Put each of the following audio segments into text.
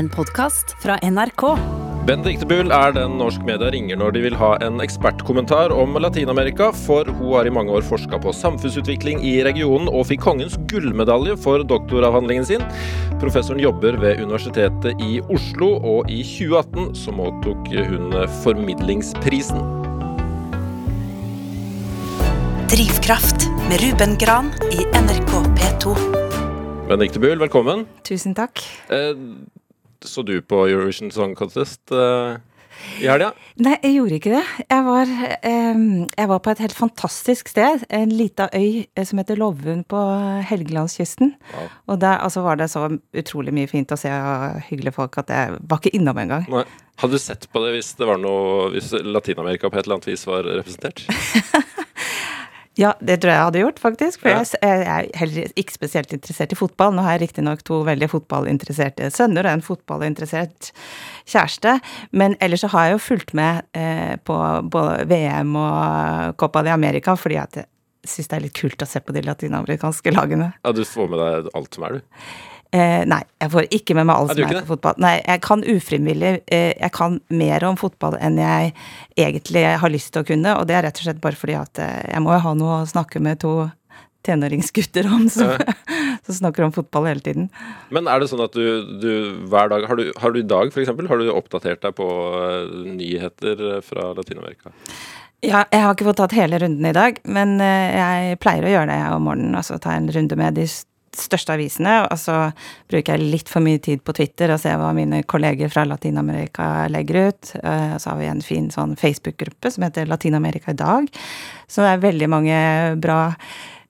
En podkast fra NRK. Benedicte Bull er den norsk media ringer når de vil ha en ekspertkommentar om Latin-Amerika, for hun har i mange år forska på samfunnsutvikling i regionen og fikk kongens gullmedalje for doktoravhandlingen sin. Professoren jobber ved Universitetet i Oslo, og i 2018 så mottok hun Formidlingsprisen. Drivkraft med Ruben Gran i NRK P2. Benedicte Bull, velkommen. Tusen takk. Så du på Eurovision Song Contest uh, i helga? Nei, jeg gjorde ikke det. Jeg var, um, jeg var på et helt fantastisk sted. En lita øy eh, som heter Lovund på Helgelandskysten. Wow. Og der altså, var det så utrolig mye fint å se og hyggelige folk at jeg var ikke innom engang. Hadde du sett på det hvis det var noe Hvis Latin-Amerika på et eller annet vis var representert? Ja, det tror jeg jeg hadde gjort, faktisk. For Ja. jeg, er heller ikke spesielt interessert i fotball. Nå har jeg riktignok to veldig fotballinteresserte sønner og en fotballinteressert kjæreste. Men ellers så har jeg jo fulgt med eh, på både VM og Copa de America fordi at jeg syns det er litt kult å se på de latinamerikanske lagene. Ja, du får med deg alt som er, du. Eh, nei, jeg får ikke med meg alt som er på fotball. Nei, jeg kan ufrivillig eh, Jeg kan mer om fotball enn jeg egentlig har lyst til å kunne, og det er rett og slett bare fordi at eh, jeg må jo ha noe å snakke med to tenåringsgutter om som, som snakker om fotball hele tiden. Men er det sånn at du, du hver dag Har du, har du i dag, f.eks., har du oppdatert deg på uh, nyheter eh, fra Latin-Amerika? Ja, jeg har ikke fått tatt hele runden i dag, men eh, jeg pleier å gjøre det om morgenen. Altså ta en runde med de største avisene, og så bruker jeg litt for mye tid på Twitter og ser hva mine kolleger fra Latin-Amerika legger ut. Eh, Så har vi en fin sånn Facebook-gruppe som heter Latin-Amerika i dag, så det er veldig mange bra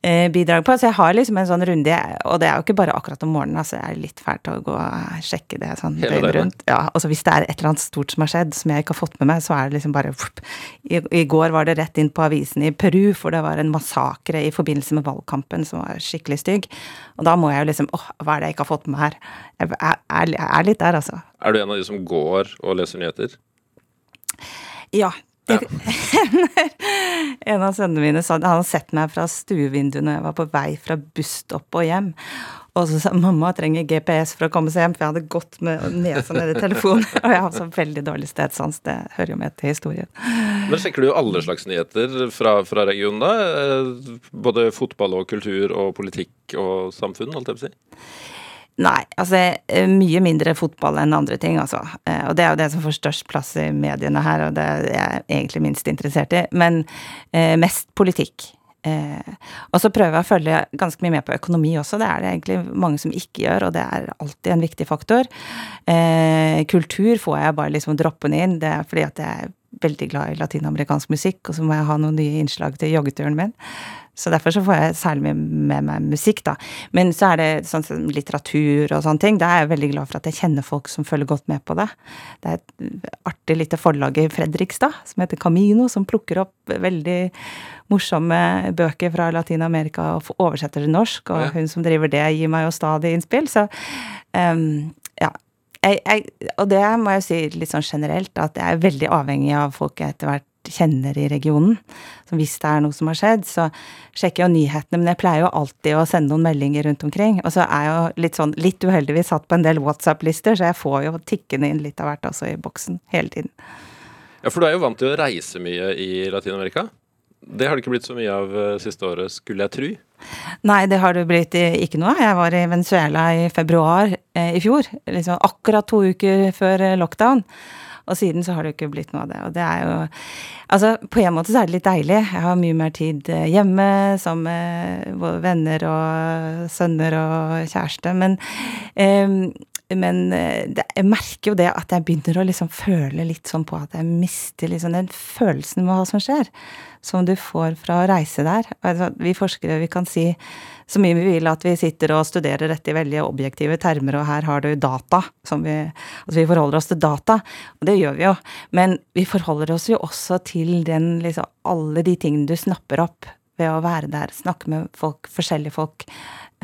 bidrag på. Så jeg har liksom en sånn runde, og det er jo ikke bare akkurat om morgenen, altså jeg er litt fælt å gå og sjekke det sånn døgnet rundt. Ja, altså hvis det er et eller annet stort som har skjedd som jeg ikke har fått med meg, så er det liksom bare. I, I går var det rett inn på avisen i Peru, for det var en massakre i forbindelse med valgkampen som var skikkelig stygg. Og da må jeg jo liksom åh, hva er det jeg ikke har fått med her? Jeg er, er, er litt der, altså. Er du en av de som går og leser nyheter? Ja. Det, en av sønnene mine sa han hadde sett meg fra stuevinduet når jeg var på vei fra busstopp og hjem. Og så sa mamma trenger GPS for å komme seg hjem, for jeg hadde gått med nesa ned i telefonen. Og jeg har så veldig dårlig stedsans, det hører jo med til historien. Men sjekker du jo alle slags nyheter fra, fra regionen, da? Eh, Både fotball og kultur og politikk og samfunn, holdt jeg på å si? Nei, altså eh, mye mindre fotball enn andre ting, altså. Eh, Og det er jo det som får størst plass i mediene her, og det er jeg egentlig minst interessert i. Men eh, mest politikk. Eh, og så prøver jeg å følge ganske mye med på økonomi også, det er det egentlig mange som ikke gjør, og det er alltid en viktig faktor. Eh, kultur får jeg bare liksom droppende inn, det er fordi at jeg veldig glad i latinamerikansk musikk, og så må jeg ha noen nye innslag til joggeturen min. Så derfor så får jeg særlig med, med meg musikk, da. Men så er det sånn som litteratur og sånne ting. Da er jeg veldig glad for at jeg kjenner folk som følger godt med på det. Det er et artig lite forlag i Fredrikstad som heter Camino, som plukker opp veldig morsomme bøker fra Latin-Amerika og oversetter til norsk, og Ja. hun som driver det, gir meg jo stadig innspill. Så um, ja. Jeg, jeg, og det må jeg jo si litt sånn generelt, at jeg er veldig avhengig av folk jeg etter hvert kjenner i regionen. Så hvis det er noe som har skjedd, så sjekker jeg jo nyhetene, men jeg pleier jo alltid å sende noen meldinger rundt omkring. Og så er jeg jo litt sånn litt uheldigvis satt på en del WhatsApp-lister, så jeg får jo tikkende inn litt av hvert også i boksen hele tiden. Ja, for du er jo vant til å reise mye i Latin-Amerika. Det har det ikke blitt så mye av eh, siste året, skulle jeg tru. Nei, det har det blitt ikke noe. Jeg var i Venezuela i februar eh, i fjor. Liksom akkurat to uker før eh, lockdown. Og siden så har det jo ikke blitt noe av det. Og det er jo Altså, på en måte så er det litt deilig. Jeg har mye mer tid eh, hjemme sammen med venner og sønner og kjæreste. Men, eh, men det, jeg merker jo det at jeg begynner å liksom føle litt sånn på at jeg mister liksom den følelsen med hva som skjer. Som du får fra å reise der. Altså, vi forskere vi kan si så mye vi vil at vi sitter og studerer dette i veldig objektive termer, og her har du data. Som vi, altså vi forholder oss til data, og det gjør vi jo. Men vi forholder oss jo også til den, liksom, alle de tingene du snapper opp ved å være der, snakke med folk, forskjellige folk.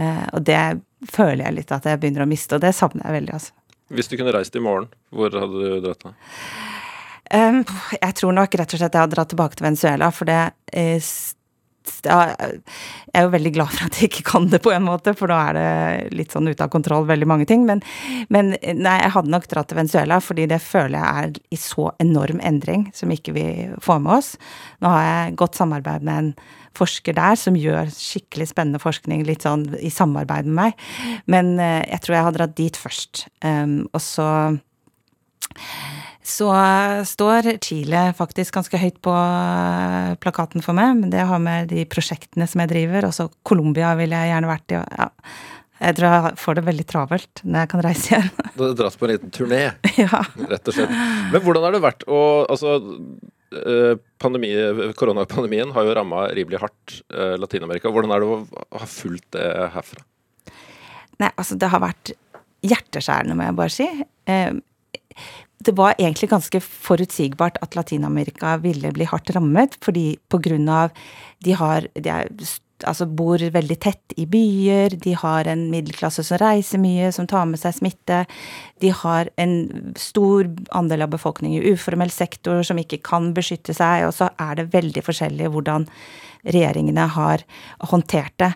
Eh, og det føler jeg litt at jeg begynner å miste, og det savner jeg veldig, altså. Hvis du kunne reist i morgen, hvor hadde du dratt da? Um, jeg tror nok rett og slett jeg har dratt tilbake til Venezuela, for det, eh, jeg er jo veldig glad for at jeg ikke kan det, på en måte, for nå er det litt sånn ute av kontroll, veldig mange ting. Men, men nei, jeg hadde nok dratt til Venezuela, fordi det føler jeg er i så enorm endring som ikke vi får med oss. Nå har jeg godt samarbeid med en forsker der som gjør skikkelig spennende forskning litt sånn i samarbeid med meg. Men eh, jeg tror jeg har dratt dit først. Um, og så så står Chile faktisk ganske høyt på eh, plakaten for meg, men det har med de prosjektene som jeg driver. Også Colombia ville jeg gjerne vært i. Ja. Jeg tror jeg får det veldig travelt når jeg kan reise igjen. Du har dratt på en liten turné, ja. rett og slett. Men hvordan har det vært å Altså, eh, pandemi, koronapandemien har jo ramma rimelig hardt eh, Latin-Amerika. Hvordan er det å ha fulgt det herfra? Nei, altså, det har vært hjerteskjærende, må jeg bare si det var egentlig ganske forutsigbart at Latin-Amerika ville bli hardt rammet, fordi på de har de er, altså bor veldig tett i byer, de har en middelklasse som reiser mye, som tar med seg smitte. De har en stor andel av befolkningen i uformell sektor som ikke kan beskytte seg, og så er det veldig forskjellig hvordan regjeringene har håndtert det.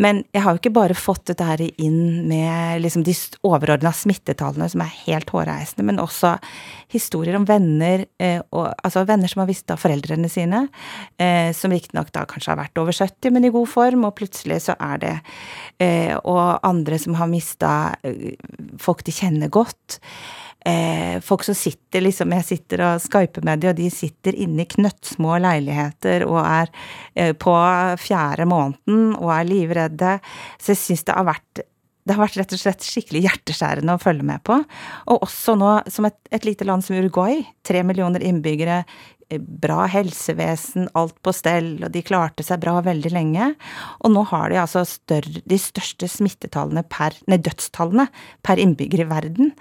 Men jeg har jo ikke bare fått dette her inn med liksom de overordna smittetallene som er helt hårreisende, men også historier om venner, eh, og, altså venner som har visst av foreldrene sine, eh, som riktignok da kanskje har vært over 70, men i god form, og plutselig så er det eh, Og andre som har mista folk de kjenner godt eh, folk som sitter liksom Jeg sitter og skyper med dem, og de sitter inne i knøttsmå leiligheter og er eh, på fjerde måneden og er livredde. Så jeg syns det har vært det har vært rett og slett skikkelig hjerteskjærende å følge med på. Og også nå, som et, et lite land som Uruguay, tre millioner innbyggere, bra helsevesen, alt på stell, og de klarte seg bra veldig lenge. Og nå har de altså større, de største smittetallene per, nei, dødstallene per innbygger i verden.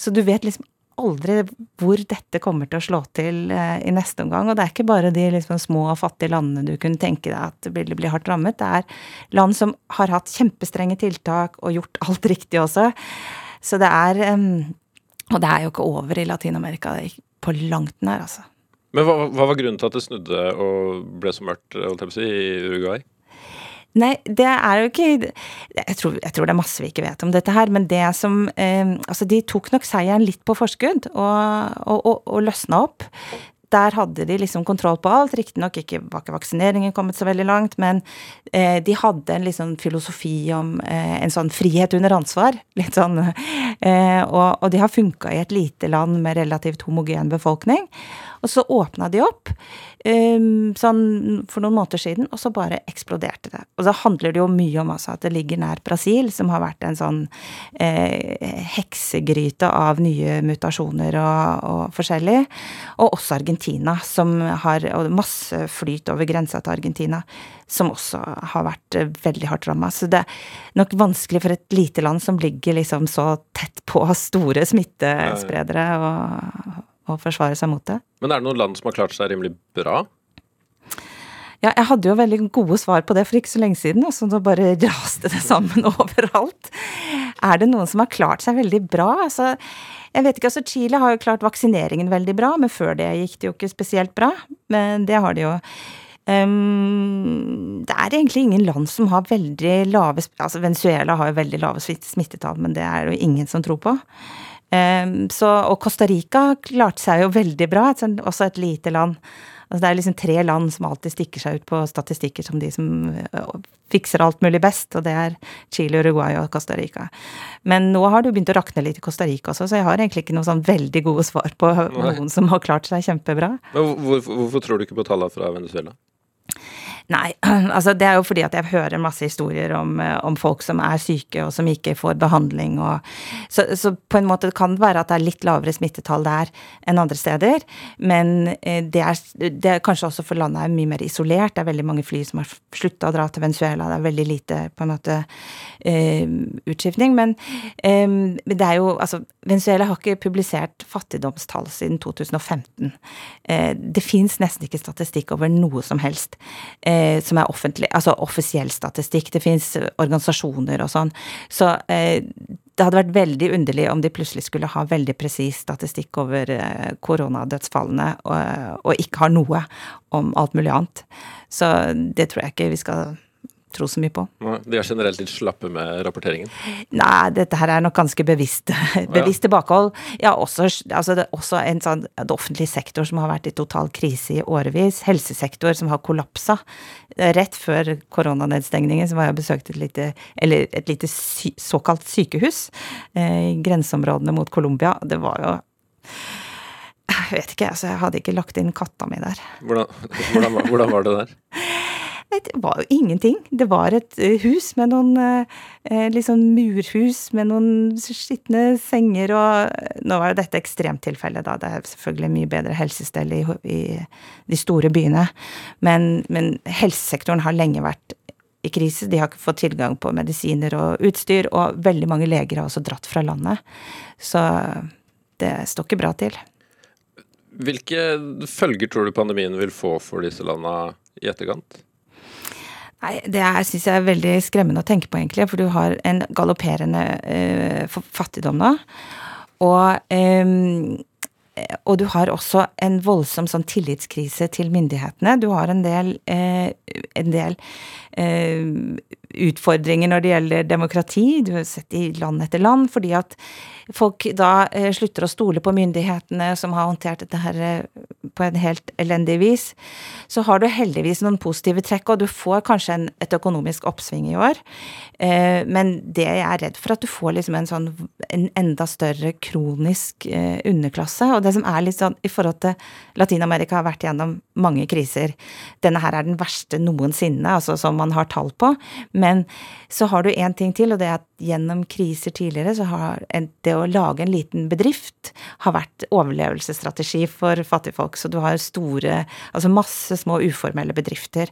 Så du vet liksom aldri hvor dette kommer til å slå til eh, i neste omgang. Og det er ikke bare de liksom små og fattige landene du kunne tenke deg at ville bli hardt rammet. Det er land som har hatt kjempestrenge tiltak og gjort alt riktig også. Så det er um, Og det er jo ikke over i Latin-Amerika på langt nær, altså. Men hva, hva, var grunnen til at det snudde og ble så mørkt si, i Uruguay? Nei, det er jo ikke jeg tror, jeg tror, det er masse vi ikke vet om dette her, men det som eh, Altså, de tok nok seieren litt på forskudd og, og, og, og løsna opp. Der hadde de liksom kontroll på alt. Riktignok ikke, var ikke vaksineringen kommet så veldig langt, men eh, de hadde en liksom filosofi om eh, en sånn frihet under ansvar. Litt sånn eh, og, og, de har funka i et lite land med relativt homogen befolkning. Og så åpna de opp um, sånn for noen måneder siden, og så bare eksploderte det. Og så handler det jo mye om altså at det ligger nær Brasil, som har vært en sånn eh, heksegryte av nye mutasjoner og, og, forskjellig. Og også Argentina, som har og masse flyt over grensa til Argentina, som også har vært eh, veldig hardt ramma. Så det er nok vanskelig for et lite land som ligger liksom så tett på store smittespredere. og å forsvare seg mot det. Men er det noen land som har klart seg rimelig bra? Ja, jeg hadde jo veldig gode svar på det for ikke så lenge siden, og så da bare raste det sammen overalt. Er det noen som har klart seg veldig bra? Altså, jeg vet ikke, altså Chile har jo klart vaksineringen veldig bra, men før det gikk det jo ikke spesielt bra. Men det har de jo. Um, det er egentlig ingen land som har veldig lave Altså Venezuela har jo veldig lave smittetall, men det er det jo ingen som tror på. Um, så, og Costa Rica klarte seg jo veldig bra, også et lite land. Altså, det er liksom tre land som alltid stikker seg ut på statistikker som de som fikser alt mulig best, og det er Chile, Uruguay og Costa Rica. Men nå har det jo begynt å rakne litt i Costa Rica også, så jeg har egentlig ikke noen sånn veldig gode svar på noen som har klart seg kjempebra. Men hvorfor, hvorfor tror du ikke på tallene fra Venezuela? Nei, altså det er jo fordi at jeg hører masse historier om, eh, om folk som er syke og som ikke får behandling og så, så, på en måte kan det være at det er litt lavere smittetall der enn andre steder. Men eh, det er, det er kanskje også for landet er mye mer isolert. Det er veldig mange fly som har slutta å dra til Venezuela. Det er veldig lite på en måte eh, utskiftning. Men det er jo altså Venezuela har ikke publisert fattigdomstall siden 2015. Eh, det fins nesten ikke statistikk over noe som helst. Eh, som er offentlig, altså offisiell statistikk. Det fins organisasjoner og sånn. Så eh, det hadde vært veldig underlig om de plutselig skulle ha veldig presis statistikk over eh, koronadødsfallene, og, og ikke har noe om alt mulig annet. Så det tror jeg ikke vi skal tro så mye på. De er generelt litt slappe med rapporteringen? Nei, dette her er nok ganske bevisst, bevisst tilbakehold. Ja, også, altså det, også en sånn det offentlige sektor som har vært i total krise i årevis. Helsesektor som har kollapsa. Rett før koronanedstengningen så var jeg og besøkte et lite, eller et lite sy, såkalt sykehus eh, i grenseområdene mot Colombia. Det var jo jeg vet ikke, altså jeg hadde ikke lagt inn katta mi der. Hvordan, hvordan, hvordan var det der? Det var jo ingenting. Det var et eh, hus med noen liksom murhus med noen skitne senger og Nå var jo dette ekstremtilfellet, da. Det er selvfølgelig mye bedre helsestell i, i de store byene. Men, men helsesektoren har lenge vært i krise. De har ikke fått tilgang på medisiner og utstyr, og veldig mange leger har også dratt fra landet. Så det står ikke bra til. Hvilke følger tror du pandemien vil få for disse landa i etterkant? Nei, Det syns jeg er veldig skremmende å tenke på, egentlig. For du har en galopperende eh, fattigdom nå. Og, eh, og du har også en voldsom sånn tillitskrise til myndighetene. Du har en del, eh, en del eh, utfordringer når det gjelder demokrati. Du har sett i land etter land. fordi at folk da eh, slutter å stole på myndighetene som har håndtert dette her eh, på en helt elendig vis, så har du heldigvis noen positive trekk, og du får kanskje en, et økonomisk oppsving i år. Eh, men det jeg er redd for, at du får liksom en sånn en enda større kronisk underklasse. Og det som er litt sånn i forhold til Latin-Amerika har vært gjennom mange kriser. Denne her er den verste noensinne, altså som man har tall på. Men så har du én ting til, og det er at gjennom kriser tidligere så har det å lage en liten bedrift har vært overlevelsesstrategi for fattigfolk. Så du har store, altså masse små uformelle bedrifter.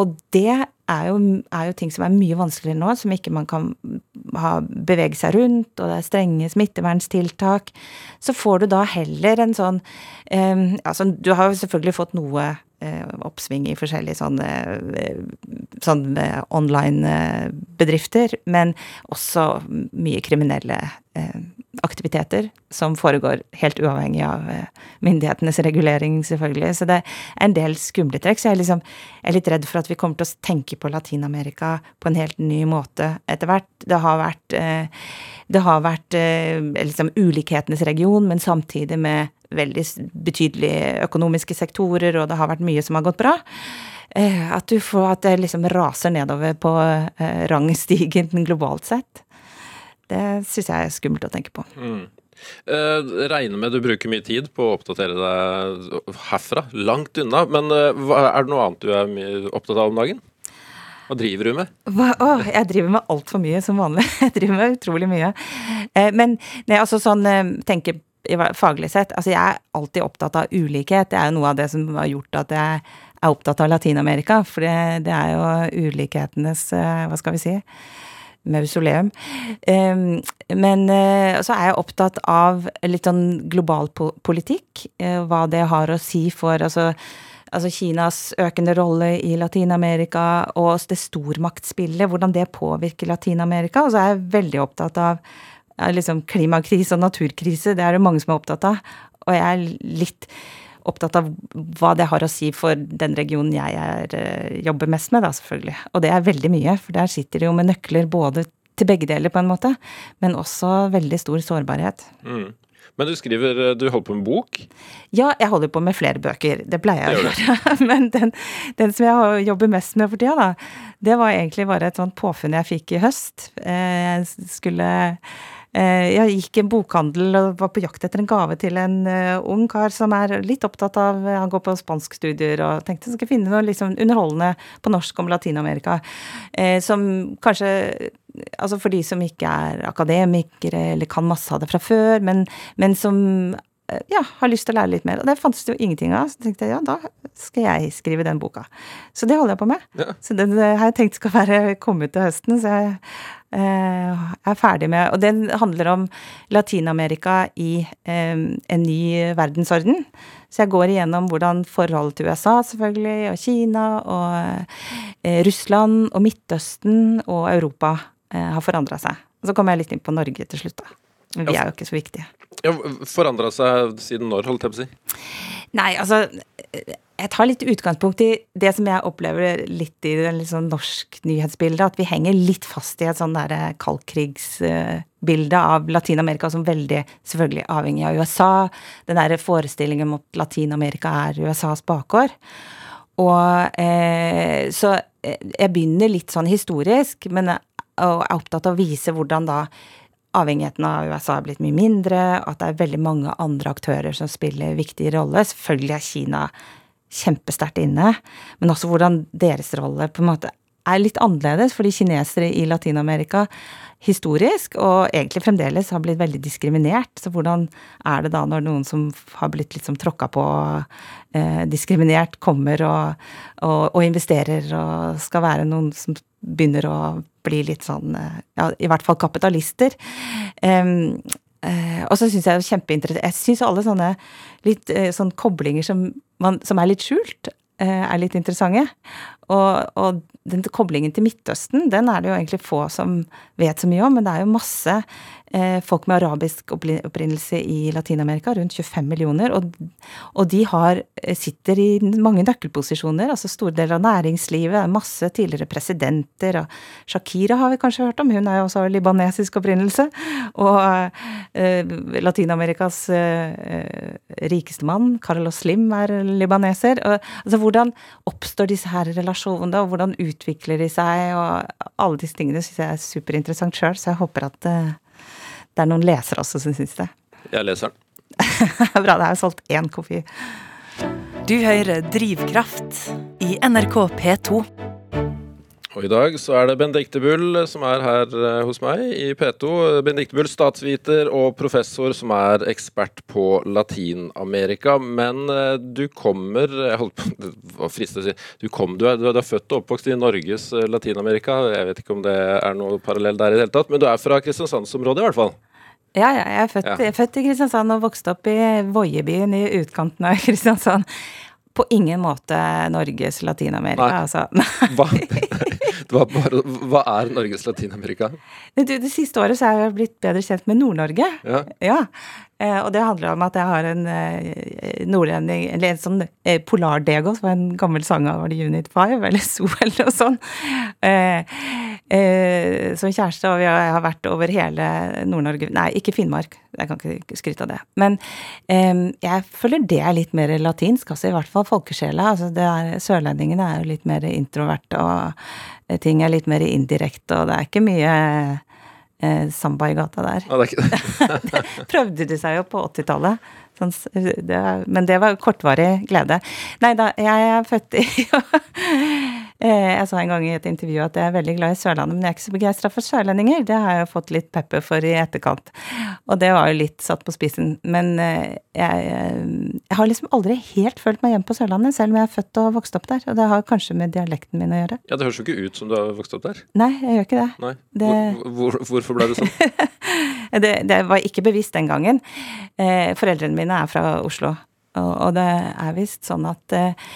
Og det er jo, er jo, ting som er mye vanskeligere nå, som ikke man kan ha, bevege seg rundt, og det er strenge smittevernstiltak. Så får du da heller en sånn eh, Altså, du har jo selvfølgelig fått noe oppsving i forskjellige sånne, eh, sånne online-bedrifter, men også mye kriminelle eh, aktiviteter som foregår helt uavhengig av eh, myndighetenes regulering, selvfølgelig. Så det er en del skumle trekk. Så jeg er, liksom, er litt redd for at vi kommer til å tenke på Latin-Amerika på en helt ny måte etter hvert. Det har vært, eh, det har vært eh, liksom ulikhetenes region, men samtidig med veldig betydelige økonomiske sektorer, og det har vært mye som har gått bra. At, du får, at det liksom raser nedover på rangstigen globalt sett. Det syns jeg er skummelt å tenke på. Mm. Eh, regner med du bruker mye tid på å oppdatere deg herfra, langt unna. Men uh, er det noe annet du er opptatt av om dagen? Hva driver du med? Hva, å, jeg driver med altfor mye, som vanlig. Jeg driver med utrolig mye. Eh, men nei, altså sånn tenker faglig sett Altså, jeg er alltid opptatt av ulikhet. Det er jo noe av det som har gjort at jeg er opptatt av Latin-Amerika. For det, det er jo ulikhetenes Hva skal vi si? mausoleum. Men eh, så er jeg opptatt av litt sånn global politikk. Eh, hva det har å si for altså, altså Kinas økende rolle i Latin-Amerika og det stormaktspillet, hvordan det påvirker Latin-Amerika. Og så er jeg veldig opptatt av liksom klimakrise og naturkrise. Det er det mange som er opptatt av. Og jeg er litt opptatt av hva det har å si for den regionen jeg er, eh, jobber mest med, da, selvfølgelig. Og det er veldig mye, for der sitter det jo med nøkler både til begge deler, på en måte, men også veldig stor sårbarhet. Mm. Men du skriver eh, Du holder på med bok? Ja, jeg holder på med flere bøker. Det pleier jeg å gjøre. Men den, den, som jeg jobber mest med for tida, da, det var egentlig bare et sånt påfunn jeg fikk i høst. Eh, jeg skulle jeg gikk i en bokhandel og var på jakt etter en gave til en uh, ung kar som er litt opptatt av Han går på spanskstudier og tenkte jeg skal finne noe liksom underholdende på norsk om Latin-Amerika. Som kanskje Altså for de som ikke er akademikere eller kan masse av det fra før, men, men som ja, har lyst til å lære litt mer. Og det fantes det jo ingenting av. Så tenkte jeg ja, da skal jeg skrive den boka. Så det holder jeg på med. Ja. Så den har jeg tenkt skal være kommet til høsten. Så Jeg er ferdig med Og den handler om Latin-Amerika i en ny verdensorden. Så jeg går igjennom hvordan forholdet til USA, selvfølgelig, og Kina, og Russland, og Midtøsten og Europa har forandra seg. Og så kommer jeg litt inn på Norge til slutt, da. Men vi er jo ikke så viktige. Ja, Forandra seg siden når, holdt jeg på å si? Nei, altså Jeg tar litt utgangspunkt i det som jeg opplever litt i det liksom norsk nyhetsbildet, at vi henger litt fast i et sånn derre kaldkrigsbilde av Latin-Amerika som veldig selvfølgelig avhengig av USA. Den derre forestillingen om at Latin-Amerika er USAs bakgård. Og eh, Så jeg begynner litt sånn historisk, men jeg er opptatt av å vise hvordan da avhengigheten av USA er blitt mye mindre, at det er veldig mange andre aktører som spiller viktig rolle. Selvfølgelig er Kina kjempesterkt inne, men også hvordan deres rolle på en måte er litt annerledes, fordi kinesere i Latin-Amerika historisk, og egentlig fremdeles, har blitt veldig diskriminert. Så hvordan er det da når noen som har blitt liksom tråkka på, eh, diskriminert, kommer og, og, og, investerer og skal være noen som begynner å bli litt sånn eh, Ja, i hvert fall kapitalister. Um, uh, og så syns jeg det er kjempeinteressant Jeg syns alle sånne litt uh, sånn koblinger som, man, som, er litt skjult, uh, er litt interessante. Og, og den koblingen til Midtøsten, den er det jo egentlig få som vet så mye om, men det er jo masse folk med arabisk opprinnelse i Latin-Amerika, rundt 25 millioner, og, og, de har, eh, sitter i mange nøkkelposisjoner, altså store deler av næringslivet, masse tidligere presidenter, og Shakira har vi kanskje hørt om, hun er jo også av libanesisk opprinnelse, og eh, Latin-Amerikas eh, rikeste mann, Carlos Slim, er libaneser. Og, altså hvordan oppstår disse her relasjonene, og hvordan utvikler de seg, og alle disse tingene syns jeg er superinteressant sjøl, så jeg håper at uh, det er noen lesere også som syns det. Jeg leser den. Bra. Det er jo solgt én kopi. Du hører Drivkraft i NRK P2. Og i dag så er det Benedicte Bull som er her eh, hos meg i P2. Benedicte Bull, statsviter og professor som er ekspert på Latin-Amerika. Men eh, du kommer Jeg holdt på Det var fristende å si du, kom, du, er, du, er, født og oppvokst i Norges eh, Latin-Amerika. Jeg vet ikke om det er noe parallell der i det hele tatt, men du er fra Kristiansandsområdet i hvert fall? Ja, ja. Jeg er, født, ja. jeg er født i Kristiansand og vokste opp i Voiebyen i utkanten av Kristiansand. På ingen måte Norges Latin-Amerika, altså. Hva? Bare, hva er Norges Latin-Amerika? Det, siste året så er jeg blitt bedre kjent med Nord-Norge. Ja. ja. Eh, og det handler om at jeg har en eh, nordlending, eller en sånn eh, Polar-Dego, som var en gammel sang av Unit 5, eller So, eller noe sånt, eh, eh, som kjæreste. Og jeg har vært over hele Nord-Norge Nei, ikke Finnmark, jeg kan ikke skryte av det. Men eh, jeg føler det er litt mer latinsk, altså i hvert fall folkesjela. Altså det er, sørlendingene er jo litt mer introverte, og ting er litt mer indirekte, og det er ikke mye eh, samba i gata der. Ja, det, det. prøvde de seg jo på 80-tallet. Sånn, men det var kortvarig glede. Nei da, jeg er født i Jeg sa en gang i et intervju at jeg er veldig glad i Sørlandet, men jeg er ikke så begeistra for sørlendinger. Det har jeg fått litt pepper for i etterkant. Og det var jo litt satt på spissen. Men eh, jeg, jeg har liksom aldri helt følt meg hjemme på Sørlandet, selv om jeg er født og vokst opp der. Og det har kanskje med dialekten min å gjøre. Ja, Det høres jo ikke ut som du har vokst opp der. Nei, jeg gjør ikke det. Det... Hvor, hvorfor ble det sånn? det, det, var ikke bevisst den gangen. Eh, foreldrene mine er fra Oslo, og, og det er visst sånn at eh,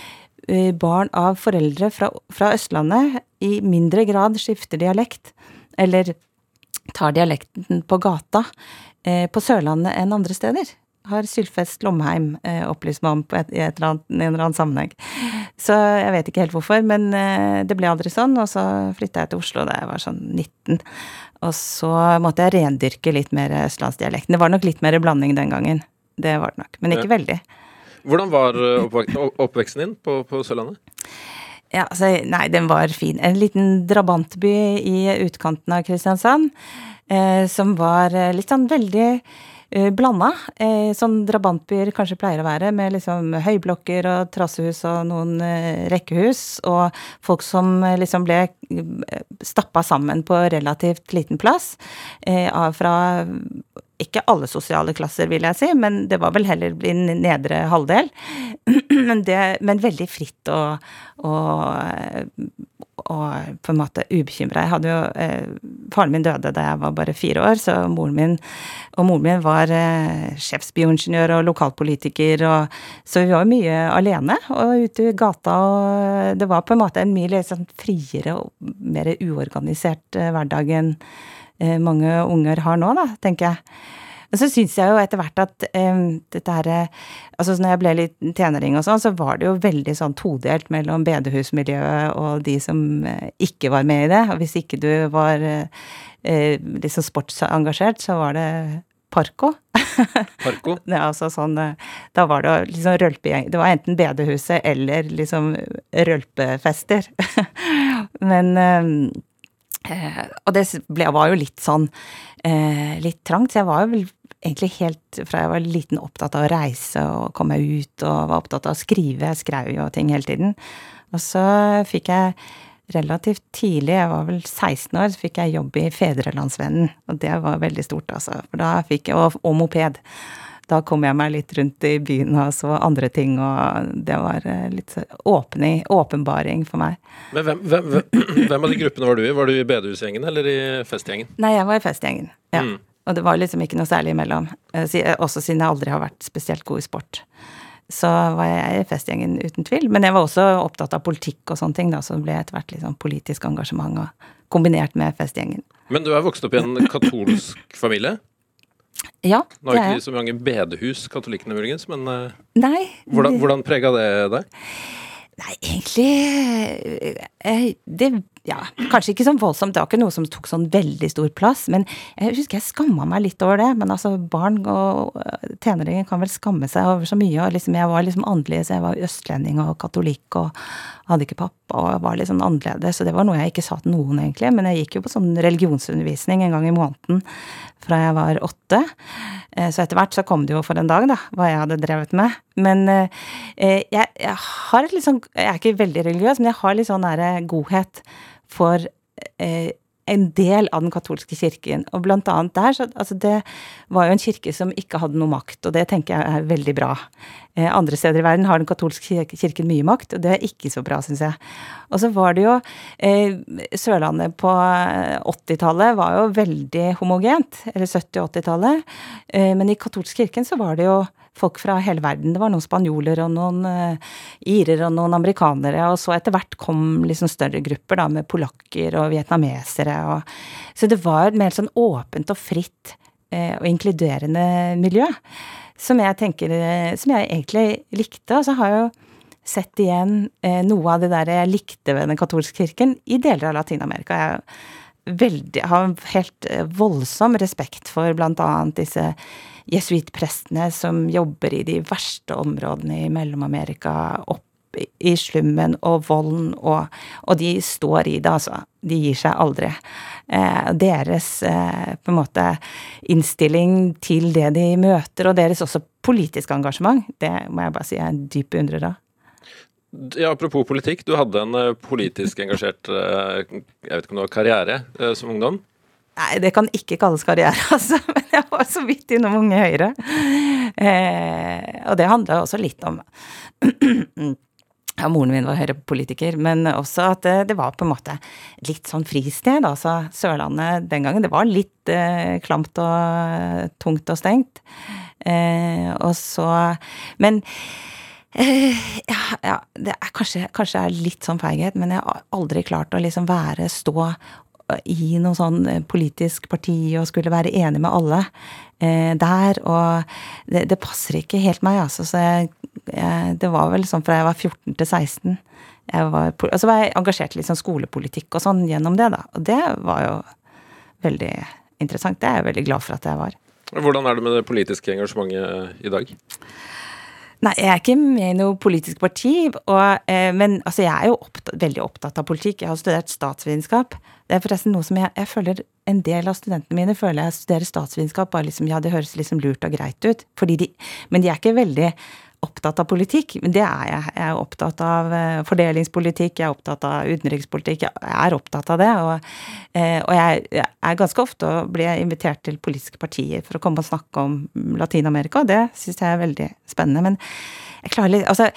barn av foreldre fra, fra, Østlandet i mindre grad skifter dialekt, eller tar dialekten på gata, eh, på Sørlandet enn andre steder. Har Sylfest Lomheim eh, opplyst meg om på et, et eller annet, en eller annen sammenheng. Så jeg vet ikke helt hvorfor, men eh, det ble aldri sånn. Og så flytta jeg til Oslo da jeg var sånn 19. Og så måtte jeg rendyrke litt mer østlandsdialekten. Det var nok litt mer blanding den gangen. Det var det nok, men ikke ja. veldig. Hvordan var eh, oppveksten din på, på Sørlandet? Ja, altså, nei, den var fin. En liten drabantby i utkanten av Kristiansand. Eh, som var eh, litt sånn veldig eh, blanda. Eh, sånn drabantbyer kanskje pleier å være, med liksom høyblokker og trassehus og noen eh, rekkehus. Og folk som eh, liksom ble stappa sammen på relativt liten plass. Fra ikke alle sosiale klasser, vil jeg si, men det var vel heller i nedre halvdel. Men, det, men veldig fritt og, og og på en måte ubekymra. Jeg hadde jo eh, Faren min døde da jeg var bare fire år, så moren min Og moren min var eh, sjefsbioingeniør og lokalpolitiker, og så vi var mye alene og ute i gata, og det var på en måte en mye liksom, friere og mer uorganisert eh, hverdag enn mange unger har nå, da, tenker jeg. Men så syns jeg jo etter hvert at um, dette her Altså når jeg ble litt tenåring og sånn, så var det jo veldig sånn todelt mellom bedehusmiljøet og de som ikke var med i det. Og hvis ikke du var uh, liksom sportsengasjert, så var det Parko. Parko? ja, altså sånn Da var det liksom rølpegjeng Det var enten bedehuset eller liksom rølpefester. Men um, Eh, og det ble, var jo litt sånn eh, litt trangt, så jeg var jo vel egentlig helt fra jeg var liten opptatt av å reise og komme ut, og var opptatt av å skrive. Jeg skrev jo ting hele tiden. Og så fikk jeg relativt tidlig, jeg var vel 16 år, så fikk jeg jobb i Fedrelandsvennen. Og det var veldig stort, altså. For da fikk jeg, og, og moped da kom jeg meg litt rundt i byen og så andre ting, og det var eh, litt åpning, åpenbaring for meg. Men hvem, hvem, hvem, av de gruppene var du i? Var du i bedehusgjengen eller i festgjengen? Nei, jeg var i festgjengen, ja. Mm. Og det var liksom ikke noe særlig imellom. Eh, også siden jeg aldri har vært spesielt god i sport. Så var jeg i festgjengen uten tvil. Men jeg var også opptatt av politikk og sånne ting, da, så det ble etter hvert liksom politisk engasjement og kombinert med festgjengen. Men du er vokst opp i en katolsk familie? Ja, Nå har ikke de så mange bedehus, katolikkene muligens, men uh, Nei, hvordan, hvordan prega det deg? Nei, egentlig eh, Det ja, kanskje ikke sånn voldsomt, det var ikke noe som tok sånn veldig stor plass. Men jeg husker jeg skamma meg litt over det. Men altså, barn og eh, tenåringer kan vel skamme seg over så mye. Og liksom, jeg var liksom annerledes. Jeg var østlending og katolikk og hadde ikke pappa og var litt sånn annerledes. Så det var noe jeg ikke sa til noen, egentlig. Men jeg gikk jo på sånn religionsundervisning en gang i måneden fra jeg var åtte. Eh, så etter hvert så kom det jo for en dag, da, hva jeg hadde drevet med. Men eh, jeg, jeg har litt sånn Jeg er ikke veldig religiøs, men jeg har litt sånn nære godhet for eh, en del av den katolske kirken. Og blant annet der, så altså det var jo en kirke som ikke hadde noe makt, og det tenker jeg er veldig bra. Eh, andre steder i verden har den katolske kirken mye makt, og det er ikke så bra, syns jeg. Og så var det jo eh, Sørlandet på 80-tallet var jo veldig homogent, eller 70- og 80-tallet, eh, men i katolsk kirken så var det jo folk fra hele verden. Det var noen spanjoler og noen uh, irer og noen amerikanere. Og så etter hvert kom liksom større grupper da, med polakker og vietnamesere. Og, så det var et mer sånn åpent og fritt uh, og inkluderende miljø. Som jeg tenker uh, Som jeg egentlig likte. Og så har jeg jo sett igjen noe av det der jeg likte ved den katolske kirken i deler av Latin-Amerika. Jeg veldig, har helt voldsom respekt for blant annet disse jesuittprestene som jobber i de verste områdene i Mellom-Amerika, opp i slummen og volden, og, og, de står i det, altså. De gir seg aldri. Eh, deres eh, på en måte innstilling til det de møter, og deres også politiske engasjement, det må jeg bare si er en dyp beundrer av. Ja, apropos politikk, du hadde en eh, politisk engasjert eh, jeg vet ikke om det var karriere eh, som ungdom? Nei, det kan ikke kalles karriere, altså. Men jeg var så vidt innom Unge Høyre. Eh, og det handla også litt om ja, moren min var Høyre-politiker, men også at det, det, var på en måte litt sånn fristed. Altså Sørlandet den gangen, det var litt eh, klamt og tungt og stengt. Eh, og så Men eh, ja, ja, det er kanskje, kanskje er litt sånn feighet, men jeg har aldri klart å liksom være, stå i noe sånn eh, politisk parti og skulle være enig med alle eh, der. Og det, det, passer ikke helt meg, altså. Så jeg, jeg, det var vel sånn fra jeg var 14 til 16. Jeg var, og så var jeg engasjert i liksom skolepolitikk og sånn gjennom det, da. Og det var jo veldig interessant. Det er jeg veldig glad for at jeg var. Hvordan er det med det politiske engasjementet i dag? Nei, jeg er ikke med i noe politisk parti. Og, eh, men altså, jeg er jo opptatt, veldig opptatt av politikk. Jeg har studert statsvitenskap. Det er forresten noe som jeg, jeg, føler En del av studentene mine føler jeg studerer statsvitenskap bare liksom, ja, det høres liksom lurt og greit ut. De, men de er ikke veldig opptatt av politikk. Men det er jeg. Jeg er opptatt av eh, fordelingspolitikk, jeg er opptatt av utenrikspolitikk. Jeg er opptatt av det. Og, eh, og jeg, jeg, er ganske ofte og blir invitert til politiske partier for å komme og snakke om Latin-Amerika, og det syns jeg er veldig spennende. Men jeg klarer litt Altså,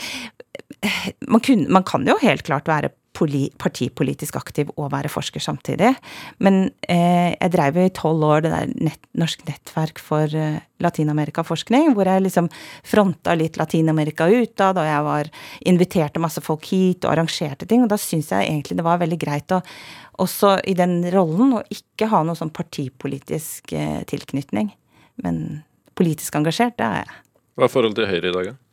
man, kun, man, kan jo helt klart være partipolitisk aktiv og være forsker samtidig. Men eh, jeg dreiv i tolv år det der nett, Norsk nettverk for eh, Latin-Amerika-forskning, hvor jeg liksom fronta litt Latin-Amerika utad, og jeg var inviterte masse folk hit og arrangerte ting. Og da syns jeg egentlig det var veldig greit å også i den rollen å ikke ha noe sånn partipolitisk eh, tilknytning. Men politisk engasjert, det er jeg. Hva er forholdet til Høyre i dag, da?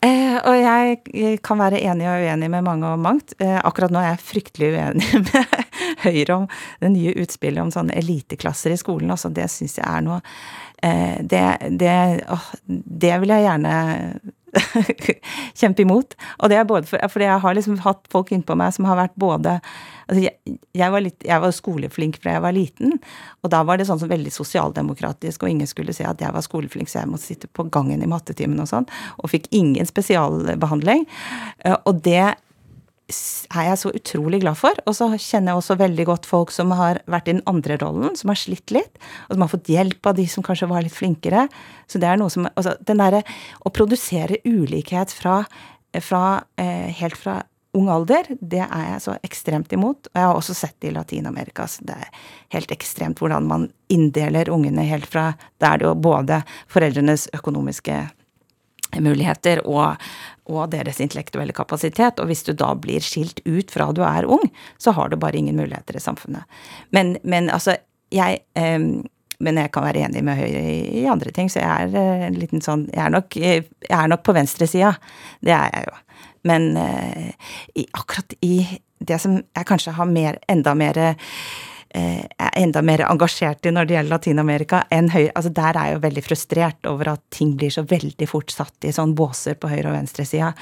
Eh, og jeg kan være enig og uenig med mange og mangt. Eh, akkurat nå er jeg fryktelig uenig med Høyre om det nye utspillet om sånne eliteklasser i skolen. Altså, det syns jeg er noe eh, det, det, åh, det vil jeg gjerne kjempe imot. Og det er både for, fordi jeg har liksom hatt folk innpå meg som har vært både altså jeg, jeg, var litt, jeg var skoleflink fra jeg var liten, og da var det sånn som veldig sosialdemokratisk, og ingen skulle se at jeg var skoleflink, så jeg måtte sitte på gangen i mattetimen og sånn, og fikk ingen spesialbehandling. Eh, og det er jeg så utrolig glad for. Og så kjenner jeg også veldig godt folk som har vært i den andre rollen, som har slitt litt, og som har fått hjelp av de som kanskje var litt flinkere. Så det er noe som Altså, den derre å produsere ulikhet fra, fra eh, helt fra ung alder, det er jeg så ekstremt imot. Og jeg har også sett det i Latin-Amerika. så Det er helt ekstremt hvordan man inndeler ungene helt fra Da er det jo både foreldrenes økonomiske muligheter og, og, deres intellektuelle kapasitet. Og hvis du da blir skilt ut fra du er ung, så har du bare ingen muligheter i samfunnet. Men, men altså, jeg eh, men jeg kan være enig med Høyre i, andre ting, så jeg er eh, en liten sånn Jeg er nok, jeg er nok på venstresida. Det er jeg jo. Men eh, i, akkurat i det som jeg kanskje har mer, enda mer Eh, er enda mer engasjert i når det gjelder Latin-Amerika. Altså der er jeg jo veldig frustrert over at ting blir så veldig fort satt i sånn båser på høyre- og venstresida.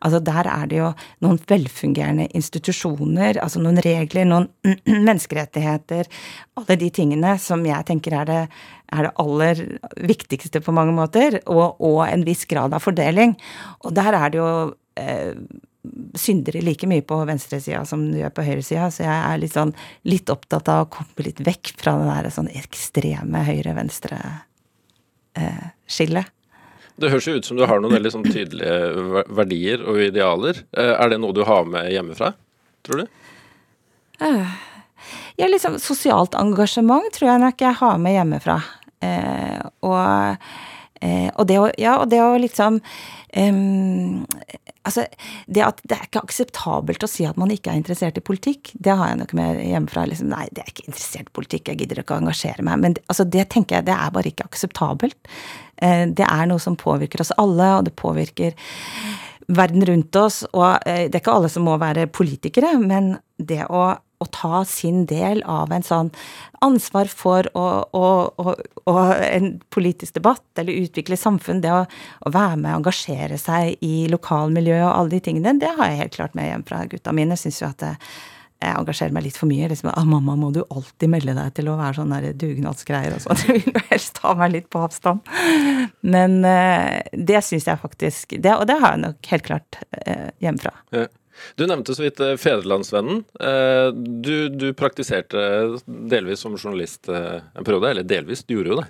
Altså der er det jo noen velfungerende institusjoner, altså noen regler, noen menneskerettigheter, alle de tingene som jeg tenker er det, er det aller viktigste på mange måter, og, og en viss grad av fordeling. Og der er det jo eh, syndere like mye på venstresida som du gjør på høyresida, så jeg er litt sånn litt opptatt av å komme litt vekk fra det der sånn ekstreme høyre-venstre-skillet. Eh, det høres jo ut som du har noen veldig sånn tydelige verdier og idealer. Eh, er det noe du har med hjemmefra, tror du? Eh, ja, liksom sosialt engasjement tror jeg nok jeg har med hjemmefra. Eh, og, eh, og, det å, ja, og det å liksom um, Altså, det at det er ikke akseptabelt å si at man ikke er interessert i politikk, det har jeg nok med hjemmefra. Liksom, nei, det er ikke interessert i politikk, jeg gidder ikke å engasjere meg. Men altså, det tenker jeg, det er bare ikke akseptabelt. Eh, det er noe som påvirker oss alle, og det påvirker verden rundt oss. Og eh, det er ikke alle som må være politikere, men det å å ta sin del av en sånn ansvar for å, å, å, å en politisk debatt eller utvikle samfunn, det å, være med og engasjere seg i lokalmiljøet og alle de tingene, det har jeg helt klart med hjem fra gutta mine. Syns jo at det, jeg engasjerer meg litt for mye. liksom, ah, 'Mamma, må du alltid melde deg til å være sånn der dugnadsgreier?' og sånn. Jeg vil jo helst ta meg litt på avstand. Men eh, det syns jeg faktisk det, Og det har jeg nok helt klart eh, hjemmefra. Ja. Du nevnte så vidt eh, Fedrelandsvennen. Eh, du, du, praktiserte delvis som journalist eh, en periode, eller delvis, du gjorde jo det?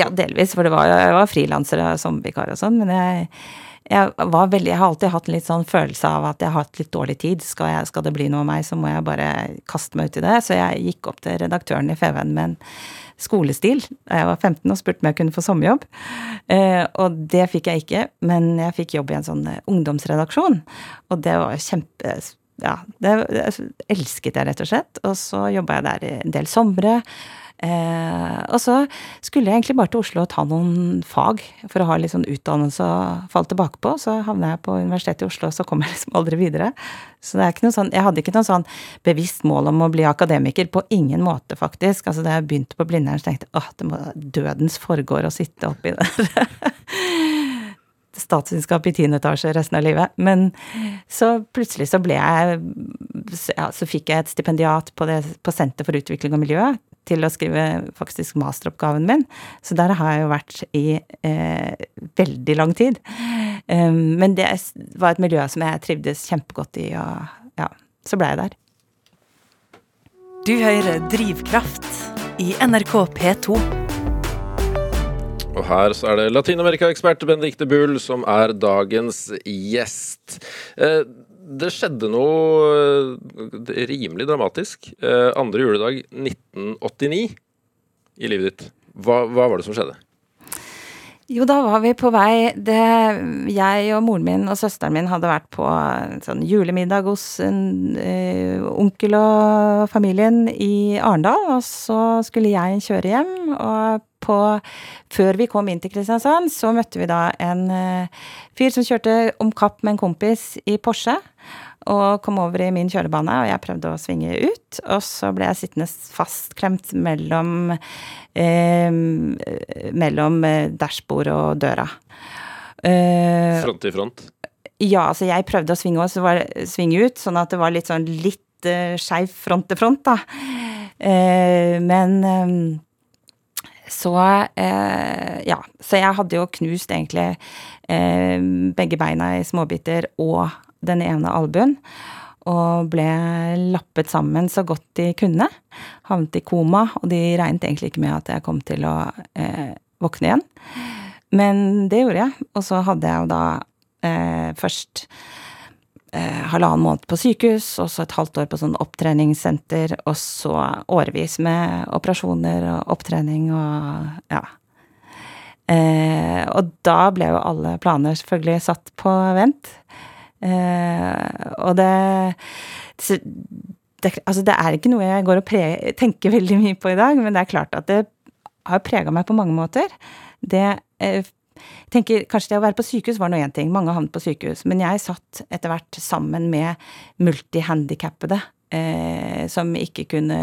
Ja, delvis, for det var, jeg var frilanser og sommervikar og sånn. Men jeg, jeg, var veldig, jeg har alltid hatt en litt sånn følelse av at jeg har hatt litt dårlig tid. Skal, jeg, skal det bli noe av meg, så må jeg bare kaste meg ut i det. Så jeg gikk opp til redaktøren i Feven med en skolestil da jeg var 15 og spurte om jeg kunne få sommerjobb. Eh, og det fikk jeg ikke, men jeg fikk jobb i en sånn eh, ungdomsredaksjon. Og det var kjempe Ja, det, elsket jeg rett og slett. Og så jobba jeg der en del somre. Eh, og så skulle jeg egentlig bare til Oslo og ta noen fag for å ha litt sånn utdannelse å falle tilbake på. Så havna jeg på Universitetet i Oslo, og så kom jeg liksom aldri videre. Så det er ikke noe sånn, jeg hadde ikke noe sånn bevisst mål om å bli akademiker. På ingen måte, faktisk. Altså Da jeg begynte på Blindern, så tenkte jeg åh, det må dødens forgård å sitte oppi der. statsvitenskap i tiende etasje resten av livet. Men så plutselig så ble jeg ja, Så fikk jeg et stipendiat på, det, på Senter for utvikling og miljø til å skrive faktisk masteroppgaven min. Så der har jeg jo vært i eh, veldig lang tid. Um, men det var et miljø som jeg trivdes kjempegodt i, og ja, så ble jeg der. Du hører Drivkraft i NRK P2. Og her så er det Latin-Amerika-ekspert Benedicte Bull som er dagens gjest. Eh, det skjedde noe eh, rimelig dramatisk. Eh, andre juledag 1989 i livet ditt. Hva, hva var det som skjedde? Jo, da var vi på vei det, Jeg og moren min og søsteren min hadde vært på sånn julemiddag hos en ø, onkel og familien i Arendal. Og så skulle jeg kjøre hjem, og på Før vi kom inn til Kristiansand, så møtte vi da en ø, fyr som kjørte om kapp med en kompis i Porsche og kom over i min kjørebane, og jeg prøvde å svinge ut. Og så ble jeg sittende fastklemt mellom, eh, mellom dashbordet dashbord og døra. Eh, front til front? Ja, altså jeg prøvde å svinge, også, var, svinge ut, sånn at det var litt sånn litt eh, skeiv front til front, da. Eh, men eh, så eh, Ja. Så jeg hadde jo knust egentlig eh, begge beina i småbiter og den ene albuen. Og ble lappet sammen så godt de kunne. Havnet i koma, og de regnet egentlig ikke med at jeg kom til å eh, våkne igjen. Men det gjorde jeg. Og så hadde jeg jo da eh, først eh, halvannen måned på sykehus, og så et halvt år på sånn opptreningssenter, og så årevis med operasjoner og opptrening og ja. Eh, og da ble jo alle planer selvfølgelig satt på vent. Eh, og det, det, Altså, det er ikke noe jeg går og pre, tenker veldig mye på i dag, men det er klart at det har prega meg på mange måter. Det eh, tenker Kanskje det å være på sykehus var nå én ting, mange havnet på sykehus, men jeg satt etter hvert sammen med multihandikappede eh, som ikke kunne